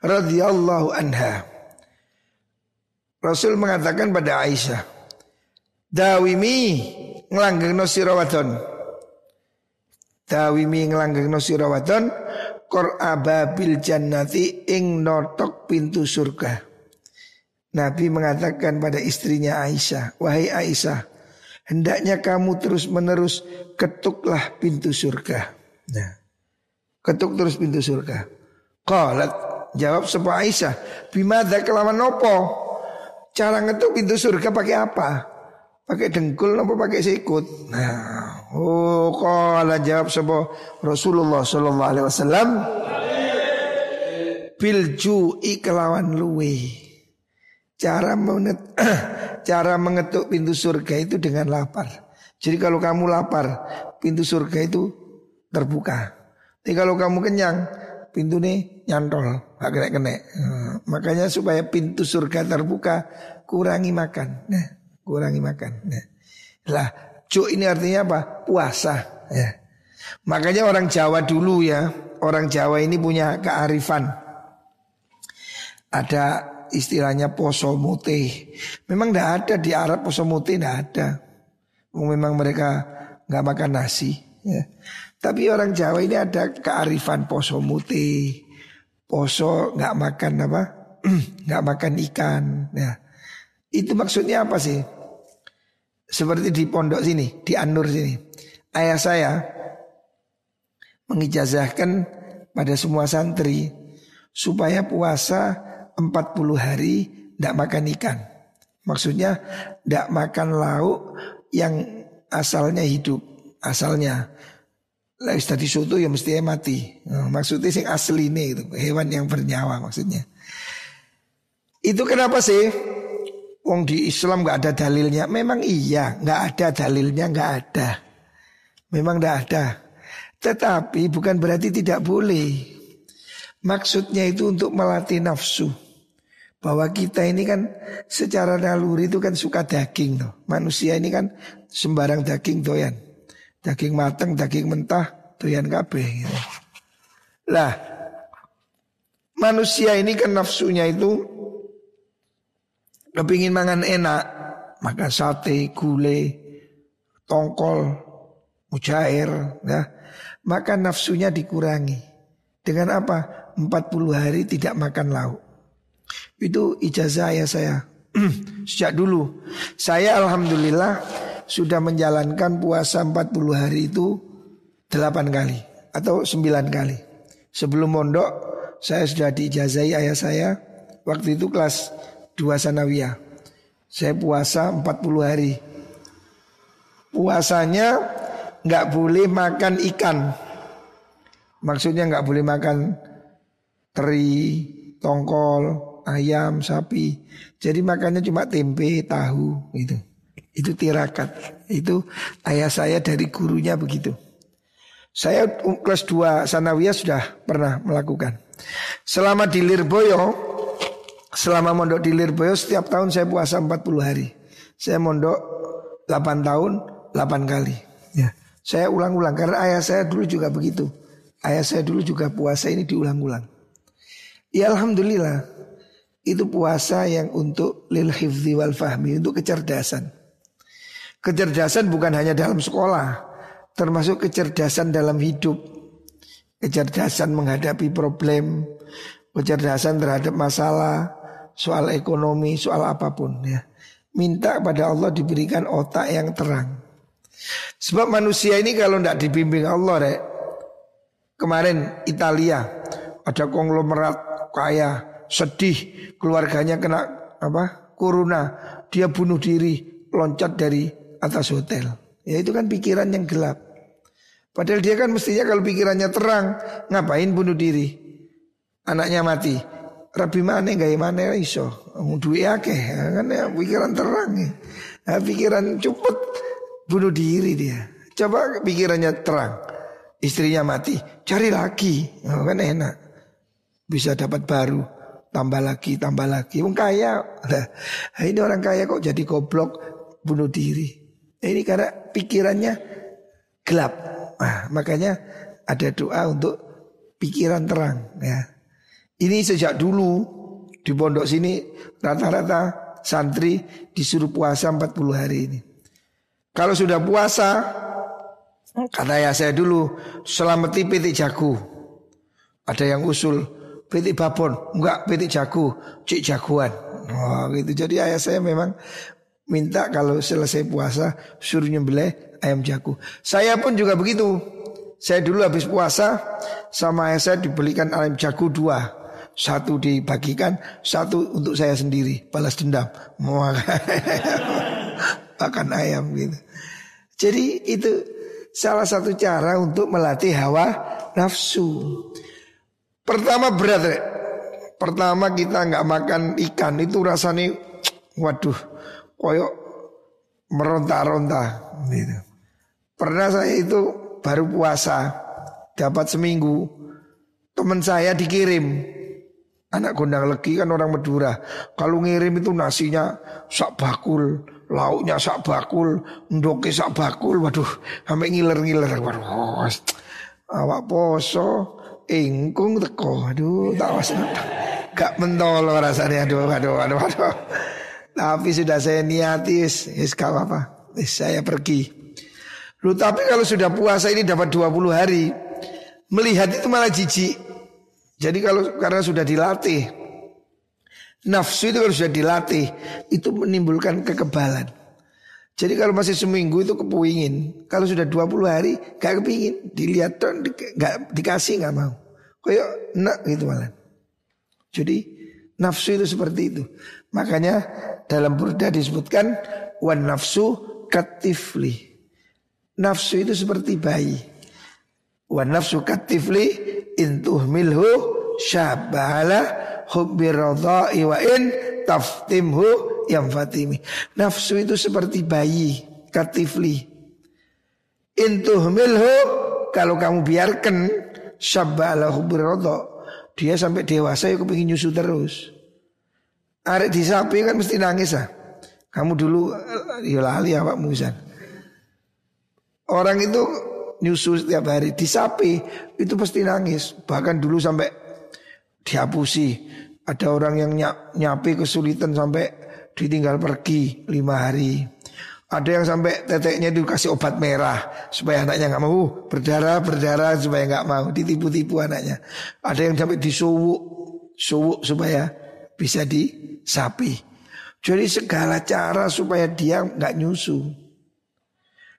Radiyallahu anha. Rasul mengatakan pada Aisyah, Dawimi ngelanggeng sira wadon. Dawimi ngelanggeng sira wadon ababil jannati ing notok pintu surga. Nabi mengatakan pada istrinya Aisyah, "Wahai Aisyah, hendaknya kamu terus-menerus ketuklah pintu surga." Nah, ketuk terus pintu surga. Qalat jawab sebuah Aisyah, "Bimadza kelawan nopo?" Cara ngetuk pintu surga pakai apa? Pakai dengkul apa pakai sikut? Nah, oh kalau jawab sebuah Rasulullah Sallallahu Alaihi Wasallam bilju kelawan luwe. Cara menget, [CLEARS THROAT] cara mengetuk pintu surga itu dengan lapar. Jadi kalau kamu lapar, pintu surga itu terbuka. Tapi kalau kamu kenyang, pintu ini nyantol, gak kena kena. Nah, makanya supaya pintu surga terbuka, kurangi makan. Nah, kurangi makan. Nah. Lah, cuk ini artinya apa? Puasa. Ya. Makanya orang Jawa dulu ya, orang Jawa ini punya kearifan. Ada istilahnya poso mute. Memang tidak ada di Arab poso mute tidak ada. Memang mereka nggak makan nasi. Ya. Tapi orang Jawa ini ada kearifan poso mute. Poso nggak makan apa? [CLEARS THROAT] nggak makan ikan. Ya. Itu maksudnya apa sih? Seperti di pondok sini, di Anur sini. Ayah saya mengijazahkan pada semua santri supaya puasa 40 hari tidak makan ikan. Maksudnya tidak makan lauk yang asalnya hidup, asalnya. Lah tadi soto ya mesti mati. Nah, maksudnya sing asli ini itu hewan yang bernyawa maksudnya. Itu kenapa sih? Wong di Islam nggak ada dalilnya. Memang iya, nggak ada dalilnya, nggak ada. Memang nggak ada. Tetapi bukan berarti tidak boleh. Maksudnya itu untuk melatih nafsu. Bahwa kita ini kan secara naluri itu kan suka daging loh. Manusia ini kan sembarang daging doyan. Daging matang, daging mentah, doyan kabeh gitu. Lah, manusia ini kan nafsunya itu kepingin mangan enak, maka sate, gule, tongkol, mujair, ya, maka nafsunya dikurangi. Dengan apa? 40 hari tidak makan lauk. Itu ijazah ya saya. [CLEARS THROAT] Sejak dulu. Saya alhamdulillah sudah menjalankan puasa 40 hari itu 8 kali atau 9 kali. Sebelum mondok saya sudah diijazahi ayah saya waktu itu kelas dua sanawiyah. Saya puasa 40 hari. Puasanya nggak boleh makan ikan. Maksudnya nggak boleh makan teri, tongkol, ayam, sapi. Jadi makannya cuma tempe, tahu gitu. Itu tirakat. Itu ayah saya dari gurunya begitu. Saya kelas 2 sanawiyah sudah pernah melakukan. Selama di Lirboyo Selama mondok di Lirboyo setiap tahun saya puasa 40 hari. Saya mondok 8 tahun 8 kali. Ya. Saya ulang-ulang karena ayah saya dulu juga begitu. Ayah saya dulu juga puasa ini diulang-ulang. Ya alhamdulillah. Itu puasa yang untuk lil hifzi wal fahmi, untuk kecerdasan. Kecerdasan bukan hanya dalam sekolah, termasuk kecerdasan dalam hidup. Kecerdasan menghadapi problem, kecerdasan terhadap masalah, soal ekonomi, soal apa pun ya. Minta pada Allah diberikan otak yang terang. Sebab manusia ini kalau tidak dibimbing Allah rek. Kemarin Italia ada konglomerat kaya sedih keluarganya kena apa corona dia bunuh diri loncat dari atas hotel ya itu kan pikiran yang gelap padahal dia kan mestinya kalau pikirannya terang ngapain bunuh diri anaknya mati rabi mana gaya mana iso duwe akeh kan ya pikiran terang ya. Nah, pikiran cepet bunuh diri dia. Coba pikirannya terang. Istrinya mati, cari lagi. Oh, kan enak. Bisa dapat baru, tambah lagi, tambah lagi. Wong kaya. Nah, ini orang kaya kok jadi goblok bunuh diri. Ini karena pikirannya gelap. Nah, makanya ada doa untuk pikiran terang ya. Ini sejak dulu di pondok sini rata-rata santri disuruh puasa 40 hari ini. Kalau sudah puasa kata ya saya dulu selamati petik jago. Ada yang usul petik babon, enggak petik jago, cik jagoan. Oh gitu. Jadi ayah saya memang minta kalau selesai puasa suruh nyembelih ayam jago. Saya pun juga begitu. Saya dulu habis puasa sama ayah saya dibelikan ayam jago dua. Satu dibagikan, satu untuk saya sendiri balas dendam. Mau [LAUGHS] makan ayam gitu. Jadi itu salah satu cara untuk melatih hawa nafsu. Pertama berat. Pertama kita nggak makan ikan itu rasanya, waduh, koyok meronta-ronta gitu. Pernah saya itu baru puasa dapat seminggu teman saya dikirim anak gondang legi kan orang Madura. Kalau ngirim itu nasinya sak bakul. Lauknya sak bakul. Ndoke sak bakul. Waduh sampai ngiler-ngiler. Waduh awak poso ingkung teko. Aduh tak was gak mentol rasanya. Aduh aduh aduh aduh. Tapi sudah saya niati is, is apa is, saya pergi. Lu tapi kalau sudah puasa ini dapat 20 hari, melihat itu malah jijik. Jadi kalau karena sudah dilatih, nafsu itu kalau sudah dilatih, itu menimbulkan kekebalan. Jadi kalau masih seminggu itu kepuingin, kalau sudah 20 hari gak kepingin, dilihat tuh gak dikasih gak mau. Kayak enak gitu malah. Jadi nafsu itu seperti itu. Makanya dalam burda disebutkan wan nafsu katifli. Nafsu itu seperti bayi. Wa nafsu katifli intuh milhu syabala hubbi radha'i wa in taftimhu yang fatimi. Nafsu itu seperti bayi katifli. Intuh milhu kalau kamu biarkan syabala hubbi radha' dia sampai dewasa ya kepingin nyusu terus. Arek disapi kan mesti nangis ah. Kamu dulu ya lali musan. Orang itu nyusu setiap hari disapi itu pasti nangis. Bahkan dulu sampai dihapusi. Ada orang yang nyapi kesulitan sampai ditinggal pergi lima hari. Ada yang sampai teteknya dikasih obat merah supaya anaknya nggak mau berdarah berdarah supaya nggak mau ditipu-tipu anaknya. Ada yang sampai disuwuk suwuk supaya bisa disapi. Jadi segala cara supaya dia nggak nyusu.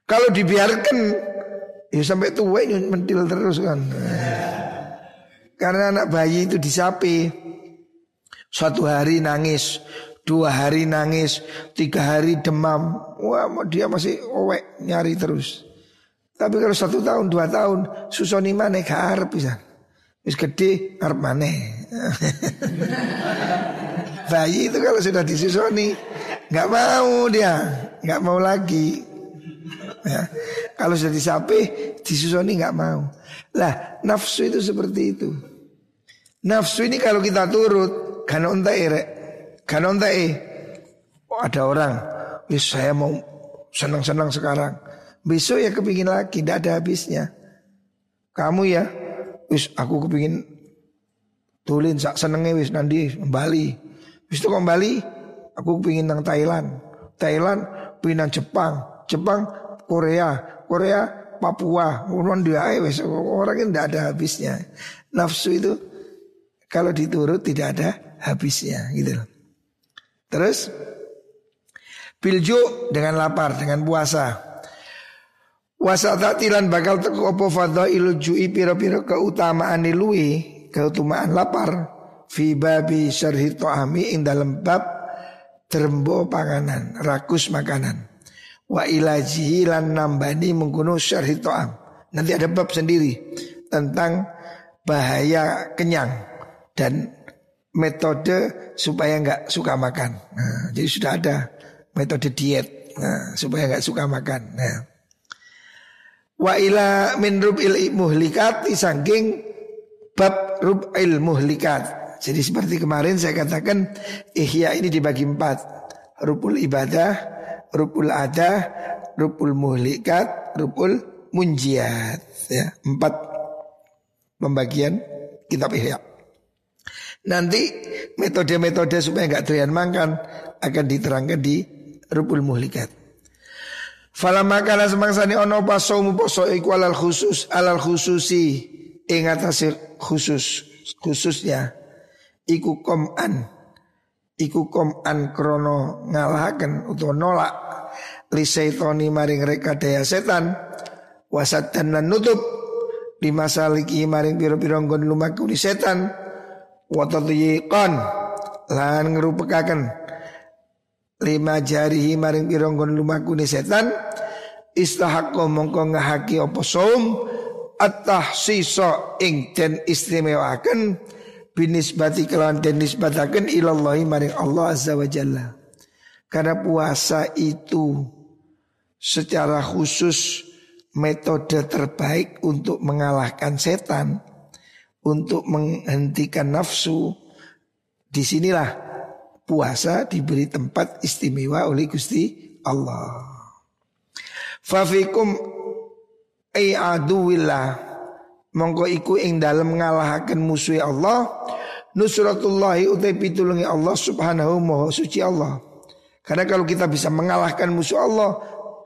Kalau dibiarkan ya sampai tua ini mentil terus kan. Karena anak bayi itu disapi. Satu hari nangis, dua hari nangis, tiga hari demam. Wah dia masih owek nyari terus. Tapi kalau satu tahun, dua tahun, susoni mana harap bisa. Wis gede harap mana. [LAUGHS] bayi itu kalau sudah disusoni nggak mau dia, nggak mau lagi ya. Kalau sudah disapi disusoni nggak mau. Lah nafsu itu seperti itu. Nafsu ini kalau kita turut kan ontai rek, kan ontai. Oh, ada orang, wis saya mau senang-senang sekarang. Besok ya kepingin lagi, tidak ada habisnya. Kamu ya, wis aku kepingin tulin sak senengnya wis nanti kembali. Wis itu kembali, aku kepingin nang Thailand. Thailand, pinang Jepang. Jepang Korea, Korea Papua, orang dia wes orang ini tidak ada habisnya. Nafsu itu kalau diturut tidak ada habisnya gitu Terus bilju dengan lapar, dengan puasa. Wasatatilan bakal teku opo ilu ju'i piro-piro keutamaan lui, keutamaan lapar. Fi babi syarhi to'ami ing dalam bab terembo panganan, rakus makanan wa ilajihi lan nambani mengkuno syarhi to'am. Nanti ada bab sendiri tentang bahaya kenyang dan metode supaya nggak suka makan. Nah, jadi sudah ada metode diet Nah, supaya nggak suka makan. Nah. Wa ila min rub'il muhlikat disangking bab rub'il muhlikat. Jadi seperti kemarin saya katakan ihya ini dibagi empat. Rubul ibadah, rubul ada, rubul muhlikat, rubul munjiat. Ya, empat pembagian kitab ihya. Nanti metode-metode supaya nggak doyan makan akan diterangkan di rubul muhlikat. Fala makana semangsane ono pasomu poso iku alal khusus alal khususi ing atase khusus khususnya iku koman iku koman krono ngalahaken utawa nolak li seitoni maring reka daya setan wasat dan nutup di masa liki maring piro-piro nggon lumaku di setan watadyiqan lan ngerupekaken lima jarihi maring pironggon lumakune setan istahaqqa mongko ngahaki apa saum at-tahsisa ing den istimewaken binisbati kelawan den nisbataken ilallahi maring Allah azza wa jalla karena puasa itu secara khusus metode terbaik untuk mengalahkan setan untuk menghentikan nafsu di sinilah puasa diberi tempat istimewa oleh Gusti Allah. Fafikum ay aduwillah mongko iku ing dalem ngalahaken musuh Allah nusratullahi utai pitulungi Allah subhanahu maha suci Allah. Karena kalau kita bisa mengalahkan musuh Allah,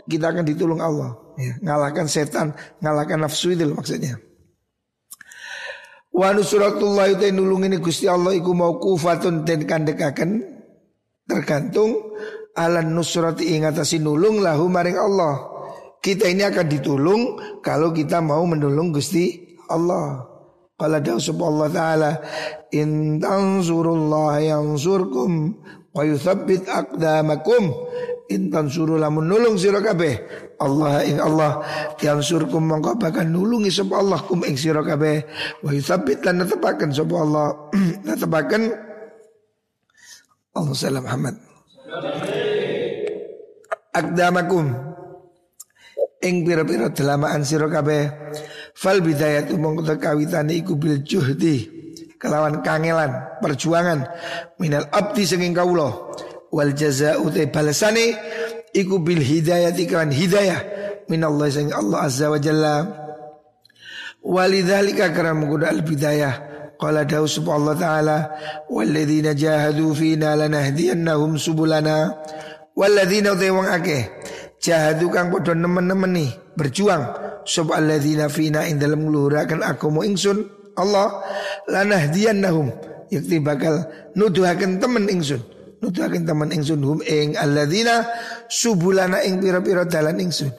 kita akan ditolong Allah. Ya, ngalahkan setan, ngalahkan nafsu itu maksudnya. Wa nusratullahi utai nulungin Gusti Allah iku mau kufatun dan kandekaken Tergantung ala nusrati ingatasi nulung lahu maring Allah. Kita ini akan ditulung kalau kita mau menolong Gusti Allah. Qala Allah Ta'ala In tansurullah yansurkum Wa yuthabbit aqdamakum. In tansuru lamun nulung sira kabeh Allah ing Allah yansurkum mongko bakal nulungi sapa Allah kum ing sira kabeh. Wa yuthabbit lan netepaken sapa Allah [CLEARS THROAT] netepaken Allah salam Muhammad. Akdamakum ing pira-pira delamaan sira kabeh fal bidayatu mongko kawitane iku bil juhdi kelawan kangelan perjuangan. Minal abdi senging kawula wal jazaa'u te balasane iku bil hidayati kan hidayah. Minallah sing Allah azza wa jalla. Walidzalika karam al bidayah. Qala dawu Allah ta'ala Walladzina jahadu fina lanahdiyannahum subulana. Walladzina utai wang akeh Jahadu kang podo nemen-nemen nih Berjuang Sub alladzina fina in dalam ngeluhurakan mau ingsun Allah lanahdiyannahum Yakti bakal nuduhakan temen ingsun Nuduhakan temen ingsun Hum ing alladzina Subulana ing pira-pira dalan ingsun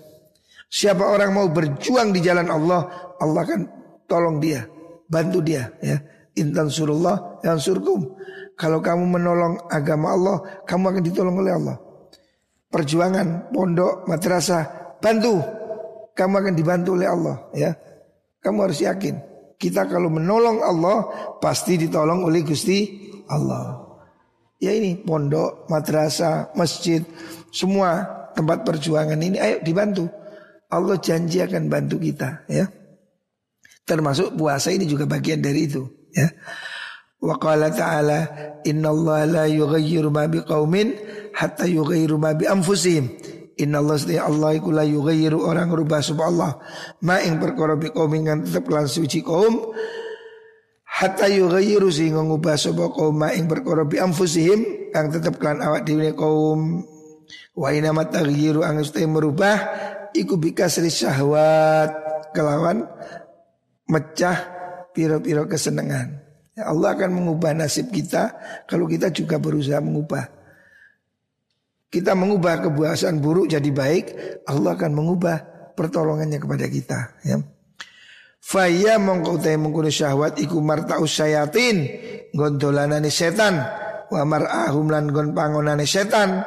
Siapa orang mau berjuang di jalan Allah Allah akan tolong dia bantu dia ya. Intan surullah yang surkum. Kalau kamu menolong agama Allah, kamu akan ditolong oleh Allah. Perjuangan, pondok, madrasah, bantu. Kamu akan dibantu oleh Allah ya. Kamu harus yakin. Kita kalau menolong Allah pasti ditolong oleh Gusti Allah. Ya ini pondok, madrasah, masjid, semua tempat perjuangan ini ayo dibantu. Allah janji akan bantu kita ya. Termasuk puasa ini juga bagian dari itu ya. Wa qala ta'ala inna Allah la yughayyiru ma biqaumin hatta yughayyiru ma bi anfusihim. Inna Allah setiap Allah iku la yughayyiru orang rubah Allah ma ing perkara bi qaumin kan tetep lan suci kaum hatta yughayyiru sehingga ngubah sapa kaum ma ing perkara bi anfusihim kang tetep kan awak dhewe kaum wa ina mataghyiru angus merubah iku bikasri syahwat kelawan mecah piro-piro kesenangan. Ya Allah akan mengubah nasib kita kalau kita juga berusaha mengubah. Kita mengubah kebiasaan buruk jadi baik, Allah akan mengubah pertolongannya kepada kita. Ya. Faya mongkau tay mengkuno syahwat iku martaus sayatin gondolanane setan wa mar'ahum lan gon pangonane setan.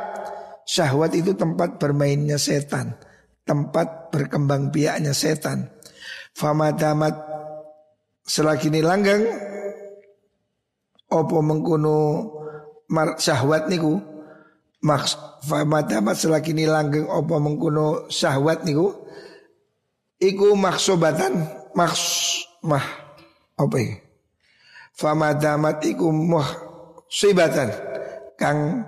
Syahwat itu tempat bermainnya setan, tempat berkembang biaknya setan. Famadamat selagi ini langgang opo mengkuno syahwat niku Maks famadamat selagi ini langgeng apa mengkuno syahwat niku iku maksobatan maks mah apa iki famadamat iku mah sibatan kang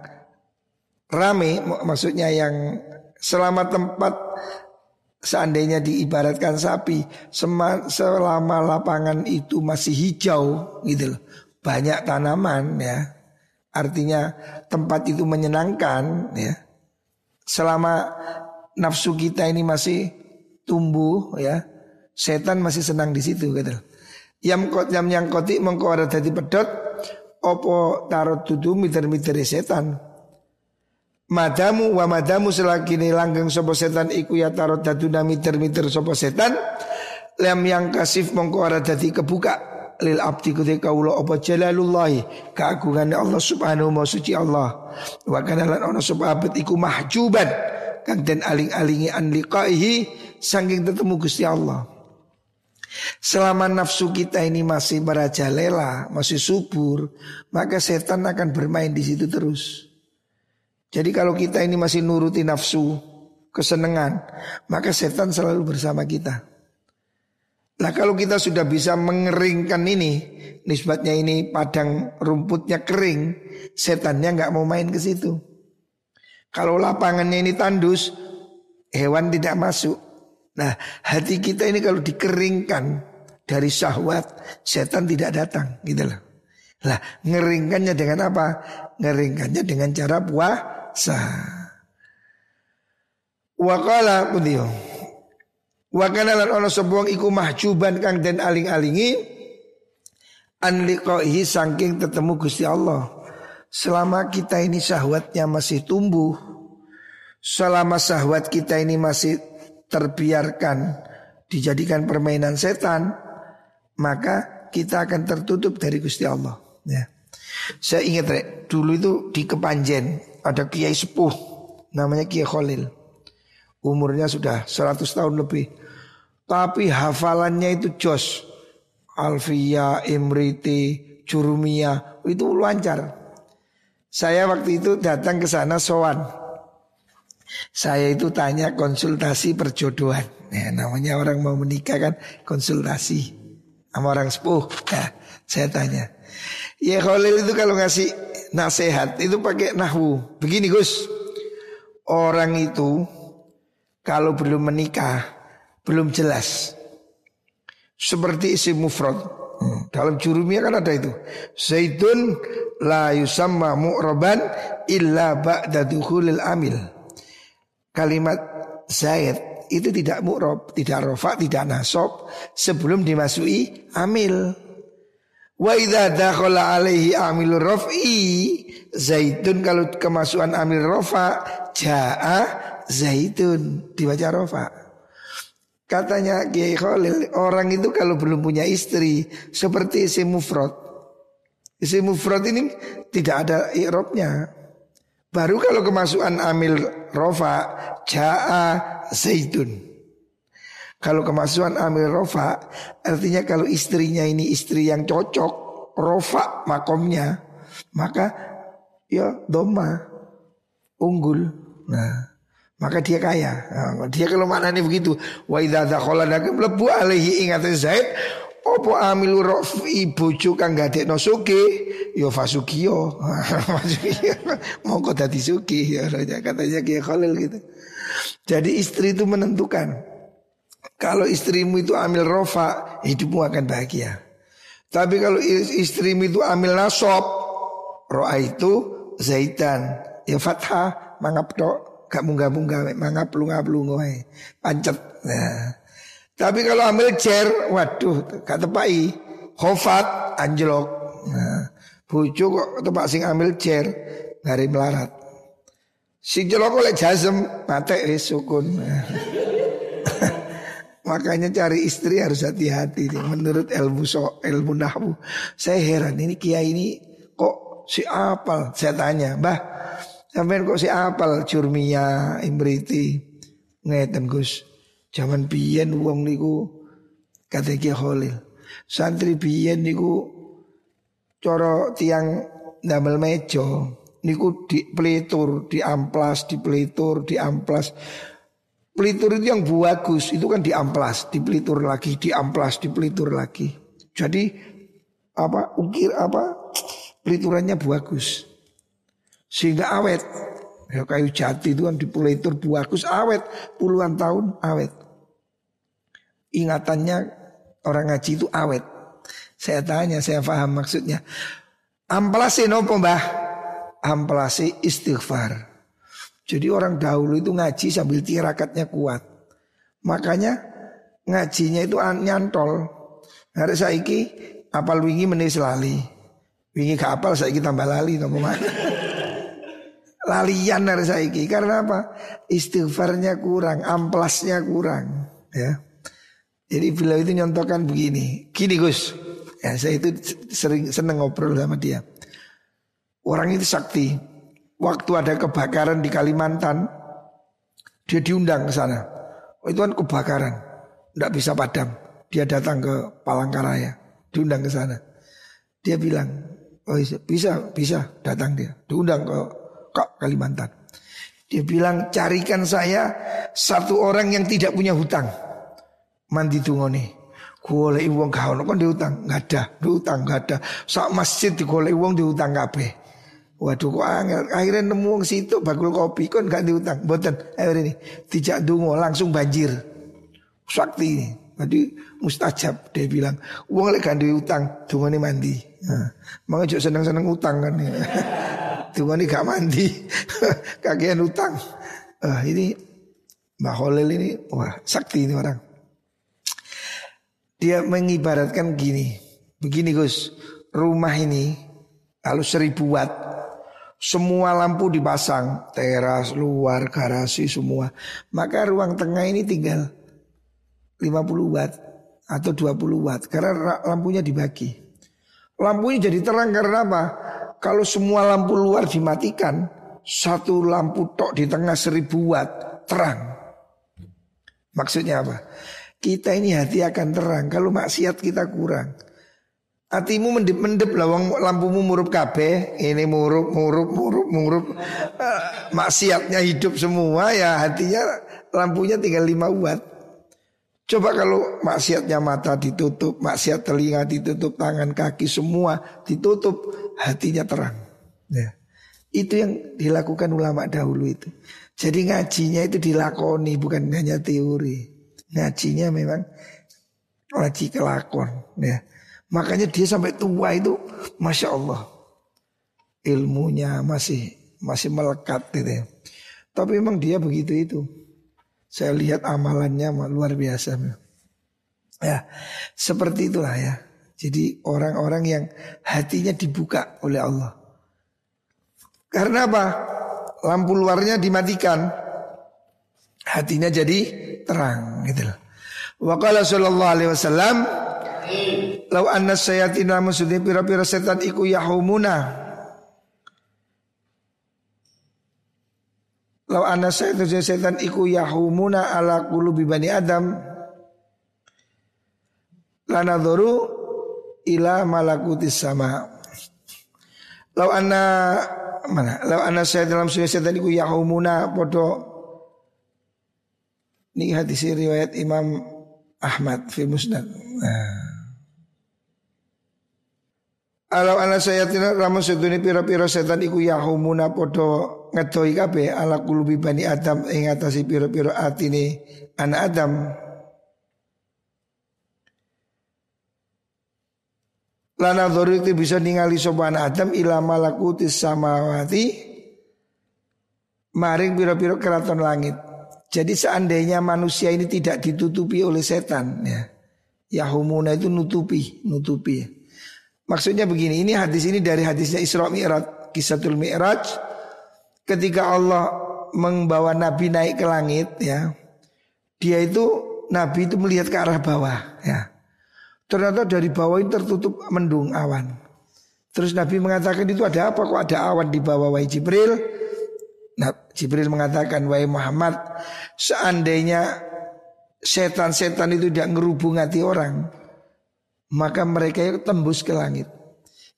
rame maksudnya yang selama tempat seandainya diibaratkan sapi selama lapangan itu masih hijau gitu loh. Banyak tanaman ya Artinya tempat itu menyenangkan ya. Selama nafsu kita ini masih tumbuh ya, setan masih senang di situ gitu. Yang kot yang yang kotik mengko ada dadi pedot opo tarot tutu miter-miter setan. Madamu wa madamu selagi ini langgeng sopo setan iku ya tarot daduna miter-miter sopo setan. Lem yang kasif mengko ada dadi kebuka lil abdi kuthi kaulo apa jalalullahi keagungan Allah subhanahu wa suci Allah wa kana lan ono abad iku mahjuban kang den aling-alingi an liqaihi saking ketemu Gusti Allah Selama nafsu kita ini masih merajalela, masih subur, maka setan akan bermain di situ terus. Jadi kalau kita ini masih nuruti nafsu, kesenangan, maka setan selalu bersama kita. Nah kalau kita sudah bisa mengeringkan ini, nisbatnya ini padang rumputnya kering, setannya nggak mau main ke situ. Kalau lapangannya ini tandus, hewan tidak masuk. Nah hati kita ini kalau dikeringkan dari syahwat, setan tidak datang, gitu loh. Nah ngeringkannya dengan apa? Ngeringkannya dengan cara puasa. Wakala pun Wa kana lan ana sebuang iku mahjuban kang den aling-alingi an liqaihi saking ketemu Gusti Allah. Selama kita ini syahwatnya masih tumbuh, selama syahwat kita ini masih terbiarkan dijadikan permainan setan, maka kita akan tertutup dari Gusti Allah. Ya. Saya ingat rek, dulu itu di Kepanjen ada kiai sepuh namanya Kiai Khalil. Umurnya sudah 100 tahun lebih. Tapi hafalannya itu jos. Alfia, Imriti, Jurumia itu lancar. Saya waktu itu datang ke sana sowan. Saya itu tanya konsultasi perjodohan. Ya, namanya orang mau menikah kan konsultasi sama orang sepuh. Ya, saya tanya. Ya Khalil itu kalau ngasih nasihat itu pakai nahwu. Begini Gus. Orang itu kalau belum menikah belum jelas. Seperti isi mufrad. Hmm. Dalam jurumia kan ada itu. Zaidun la yusamma mu'raban illa ba'da dukhulil amil. Kalimat Zaid itu tidak mu'rab, tidak rofa, tidak nasab sebelum dimasuki amil. Wa idza dakhala alaihi amil raf'i Zaidun kalau kemasukan amil rofa jaa Zaidun dibaca rofa. Katanya Kiai Khalil, orang itu kalau belum punya istri seperti isi mufrad. Isi mufrad ini tidak ada i'robnya. Baru kalau kemasukan amil rofa jaa zaitun. Kalau kemasukan amil rofa artinya kalau istrinya ini istri yang cocok rofa makomnya maka ya doma unggul. Nah maka dia kaya. Nah, dia kalau maknanya begitu, wa idza dakhala nakum lebu alaihi ingat Zaid Opo amilu rofi bojo kang gadekno suki yo ya fasukiyo. [LAUGHS] Mongko dadi suki ya katanya Kiai Khalil gitu. Jadi istri itu menentukan. Kalau istrimu itu amil rofa, hidupmu akan bahagia. Tapi kalau istrimu itu amil nasab, roa itu zaitan, ya fathah, mangap tok gak munggah-munggah mangap lunga-lunga. Pancet. Nah. Tapi kalau ambil cer, waduh, gak tepai. Khofat anjlok. Nah, bojo kok tepak sing ambil cer, ngari melarat. Sing jelok oleh jazem, mate wis sukun. [LAUGHS] Makanya cari istri harus hati-hati. Menurut ilmu so, ilmu nahwu. Saya heran ini kiai ini kok si apal. Saya tanya, "Mbah, Sampai kok si apal curmia imriti ngeten Gus. Zaman biyen wong niku kata Ki Khalil. Santri biyen niku coro tiang damel mejo niku di pelitur, di amplas, di pelitur, di amplas. Pelitur itu yang bagus itu kan di amplas, di pelitur lagi, di amplas, di pelitur lagi. Jadi apa ukir apa [TSK] peliturannya bagus sehingga awet. Ya, kayu jati itu kan di pelitur bagus awet puluhan tahun awet. Ingatannya orang ngaji itu awet. Saya tanya, saya paham maksudnya. Amplasi nopo mbah? Amplasi istighfar. Jadi orang dahulu itu ngaji sambil tirakatnya kuat. Makanya ngajinya itu nyantol. Hari saiki apal wingi menis lali. Wingi gak apal saiki tambah lali nopo Lalian hari saiki karena apa? Istighfarnya kurang, amplasnya kurang, ya. Jadi beliau itu nyontohkan begini, gini Gus, ya saya itu sering seneng ngobrol sama dia. Orang itu sakti. Waktu ada kebakaran di Kalimantan, dia diundang ke sana. Oh, itu kan kebakaran, tidak bisa padam. Dia datang ke Palangkaraya, diundang ke sana. Dia bilang, oh bisa, bisa datang dia, diundang ke, ke Kalimantan. Dia bilang carikan saya satu orang yang tidak punya hutang mandi tungone. Golek wong gak ono kon diutang, enggak ada, diutang enggak ada. Sak masjid digolek wong diutang kabeh. Waduh kok angel, akhirnya nemu wong situ bakul kopi kon gak diutang. Mboten, akhir ini tidak dungo langsung banjir. Sakti ini. Jadi mustajab dia bilang, uang lek gak diutang, dungane mandi. Nah, seneng-seneng utang kan. [LAUGHS] dungane gak mandi. [LAUGHS] Kagian utang. Uh, ini Mbak Holil ini wah sakti ini orang. Dia mengibaratkan gini. Begini Gus, rumah ini kalau seribu watt, semua lampu dipasang, teras, luar, garasi semua. Maka ruang tengah ini tinggal 50 watt atau 20 watt karena lampunya dibagi. Lampunya jadi terang karena apa? Kalau semua lampu luar dimatikan, satu lampu tok di tengah seribu watt terang. Maksudnya apa? Kita ini hati akan terang Kalau maksiat kita kurang Hatimu mendip-mendip lah lampumu murup kabeh Ini murup, murup, murup, murup uh, Maksiatnya hidup semua ya hatinya lampunya tinggal 5 watt Coba kalau maksiatnya mata ditutup Maksiat telinga ditutup Tangan kaki semua ditutup Hatinya terang ya. Itu yang dilakukan ulama dahulu itu Jadi ngajinya itu dilakoni Bukan hanya teori ngajinya memang ngaji kelakon ya. Makanya dia sampai tua itu masya Allah ilmunya masih masih melekat gitu ya. Tapi memang dia begitu itu. Saya lihat amalannya luar biasa. Ya, seperti itulah ya. Jadi orang-orang yang hatinya dibuka oleh Allah. Karena apa? Lampu luarnya dimatikan. Hatinya jadi terang gitu loh. Wa qala sallallahu alaihi wasallam Lau anna sayatina maksudnya pira-pira setan iku yahumuna Lau anna sayatina setan iku yahumuna ala qulubi bani Adam Lanadharu ila malakutis sama Lau anna mana? Lau anna sayatina maksudnya setan iku yahumuna podo ini hadis riwayat Imam Ahmad fi Musnad. Nah. Alau ala sayatina ramu seduni pira-pira setan iku yahumuna podo ngedoi kabeh ala kulubi bani Adam ing atasi pira-pira atine anak Adam. Lana itu bisa ningali sopan Adam ila malakutis samawati maring pira-pira keraton langit. Jadi seandainya manusia ini tidak ditutupi oleh setan ya. Yahumuna itu nutupi, nutupi. Maksudnya begini, ini hadis ini dari hadisnya Isra Mi'raj, Kisatul Mi'raj. Ketika Allah membawa Nabi naik ke langit ya. Dia itu Nabi itu melihat ke arah bawah ya. Ternyata dari bawah ini tertutup mendung awan. Terus Nabi mengatakan itu ada apa kok ada awan di bawah wahai Jibril? Nah, Jibril mengatakan, wahai Muhammad, seandainya setan-setan itu tidak ngerubung hati orang, maka mereka itu tembus ke langit.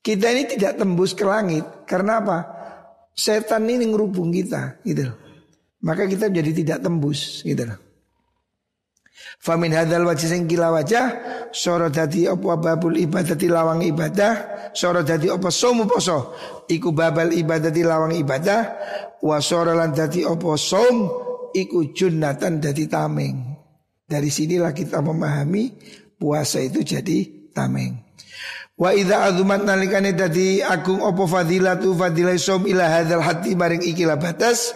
Kita ini tidak tembus ke langit, karena apa? setan ini ngerubung kita gitu. Maka kita jadi tidak tembus gitu. Famin hadal wajah sing wajah Soro dadi opo babul ibadati lawang ibadah Soro dadi opo somu poso. Iku babal ibadati lawang ibadah Wa soro lan dadi opo som Iku junnatan dadi tameng. Dari sinilah kita memahami Puasa itu jadi tameng Wa idza azumat nalikane dadi agung opo fadilatu fadilai som ila hadzal hati maring ikilah batas.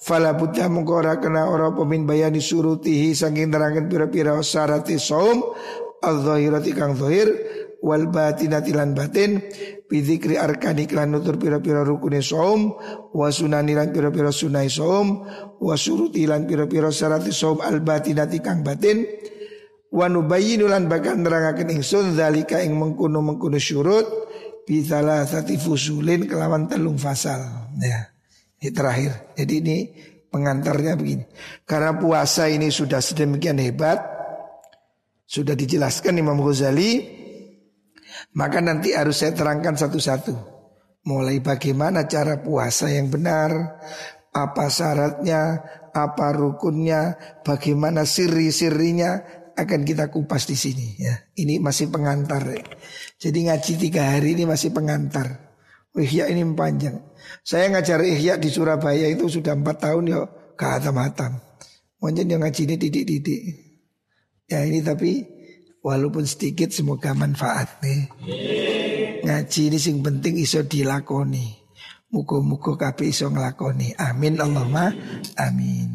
Fala buddha mengko ora kena ora pemin bayani surutihi saking nerangan pira-pira syarati som al-zahirati kang zahir wal batinati lan batin bidzikri arkani lan nutur pira-pira rukune som wa sunani lan pira-pira sunai som wa suruti lan pira-pira syarati som al batinati kang batin wa nubayyinu lan bakal nerangaken ingsun zalika ing mengkono-mengkono syurut bisalah sati fusulin kelawan telung fasal. Ya ini terakhir. Jadi ini pengantarnya begini. Karena puasa ini sudah sedemikian hebat sudah dijelaskan Imam Ghazali maka nanti harus saya terangkan satu-satu. Mulai bagaimana cara puasa yang benar apa syaratnya apa rukunnya bagaimana siri-sirinya akan kita kupas di sini ya. Ini masih pengantar. Ya. Jadi ngaji tiga hari ini masih pengantar. Ihya ini panjang. Saya ngajar Ihya di Surabaya itu sudah empat tahun ya ke hatam-hatam. Mungkin yang ngaji ini didik-didik. Ya ini tapi walaupun sedikit semoga manfaat nih. Ngaji ini sing penting iso dilakoni. Muka-muka kabeh iso ngelakoni. Amin Allahumma amin.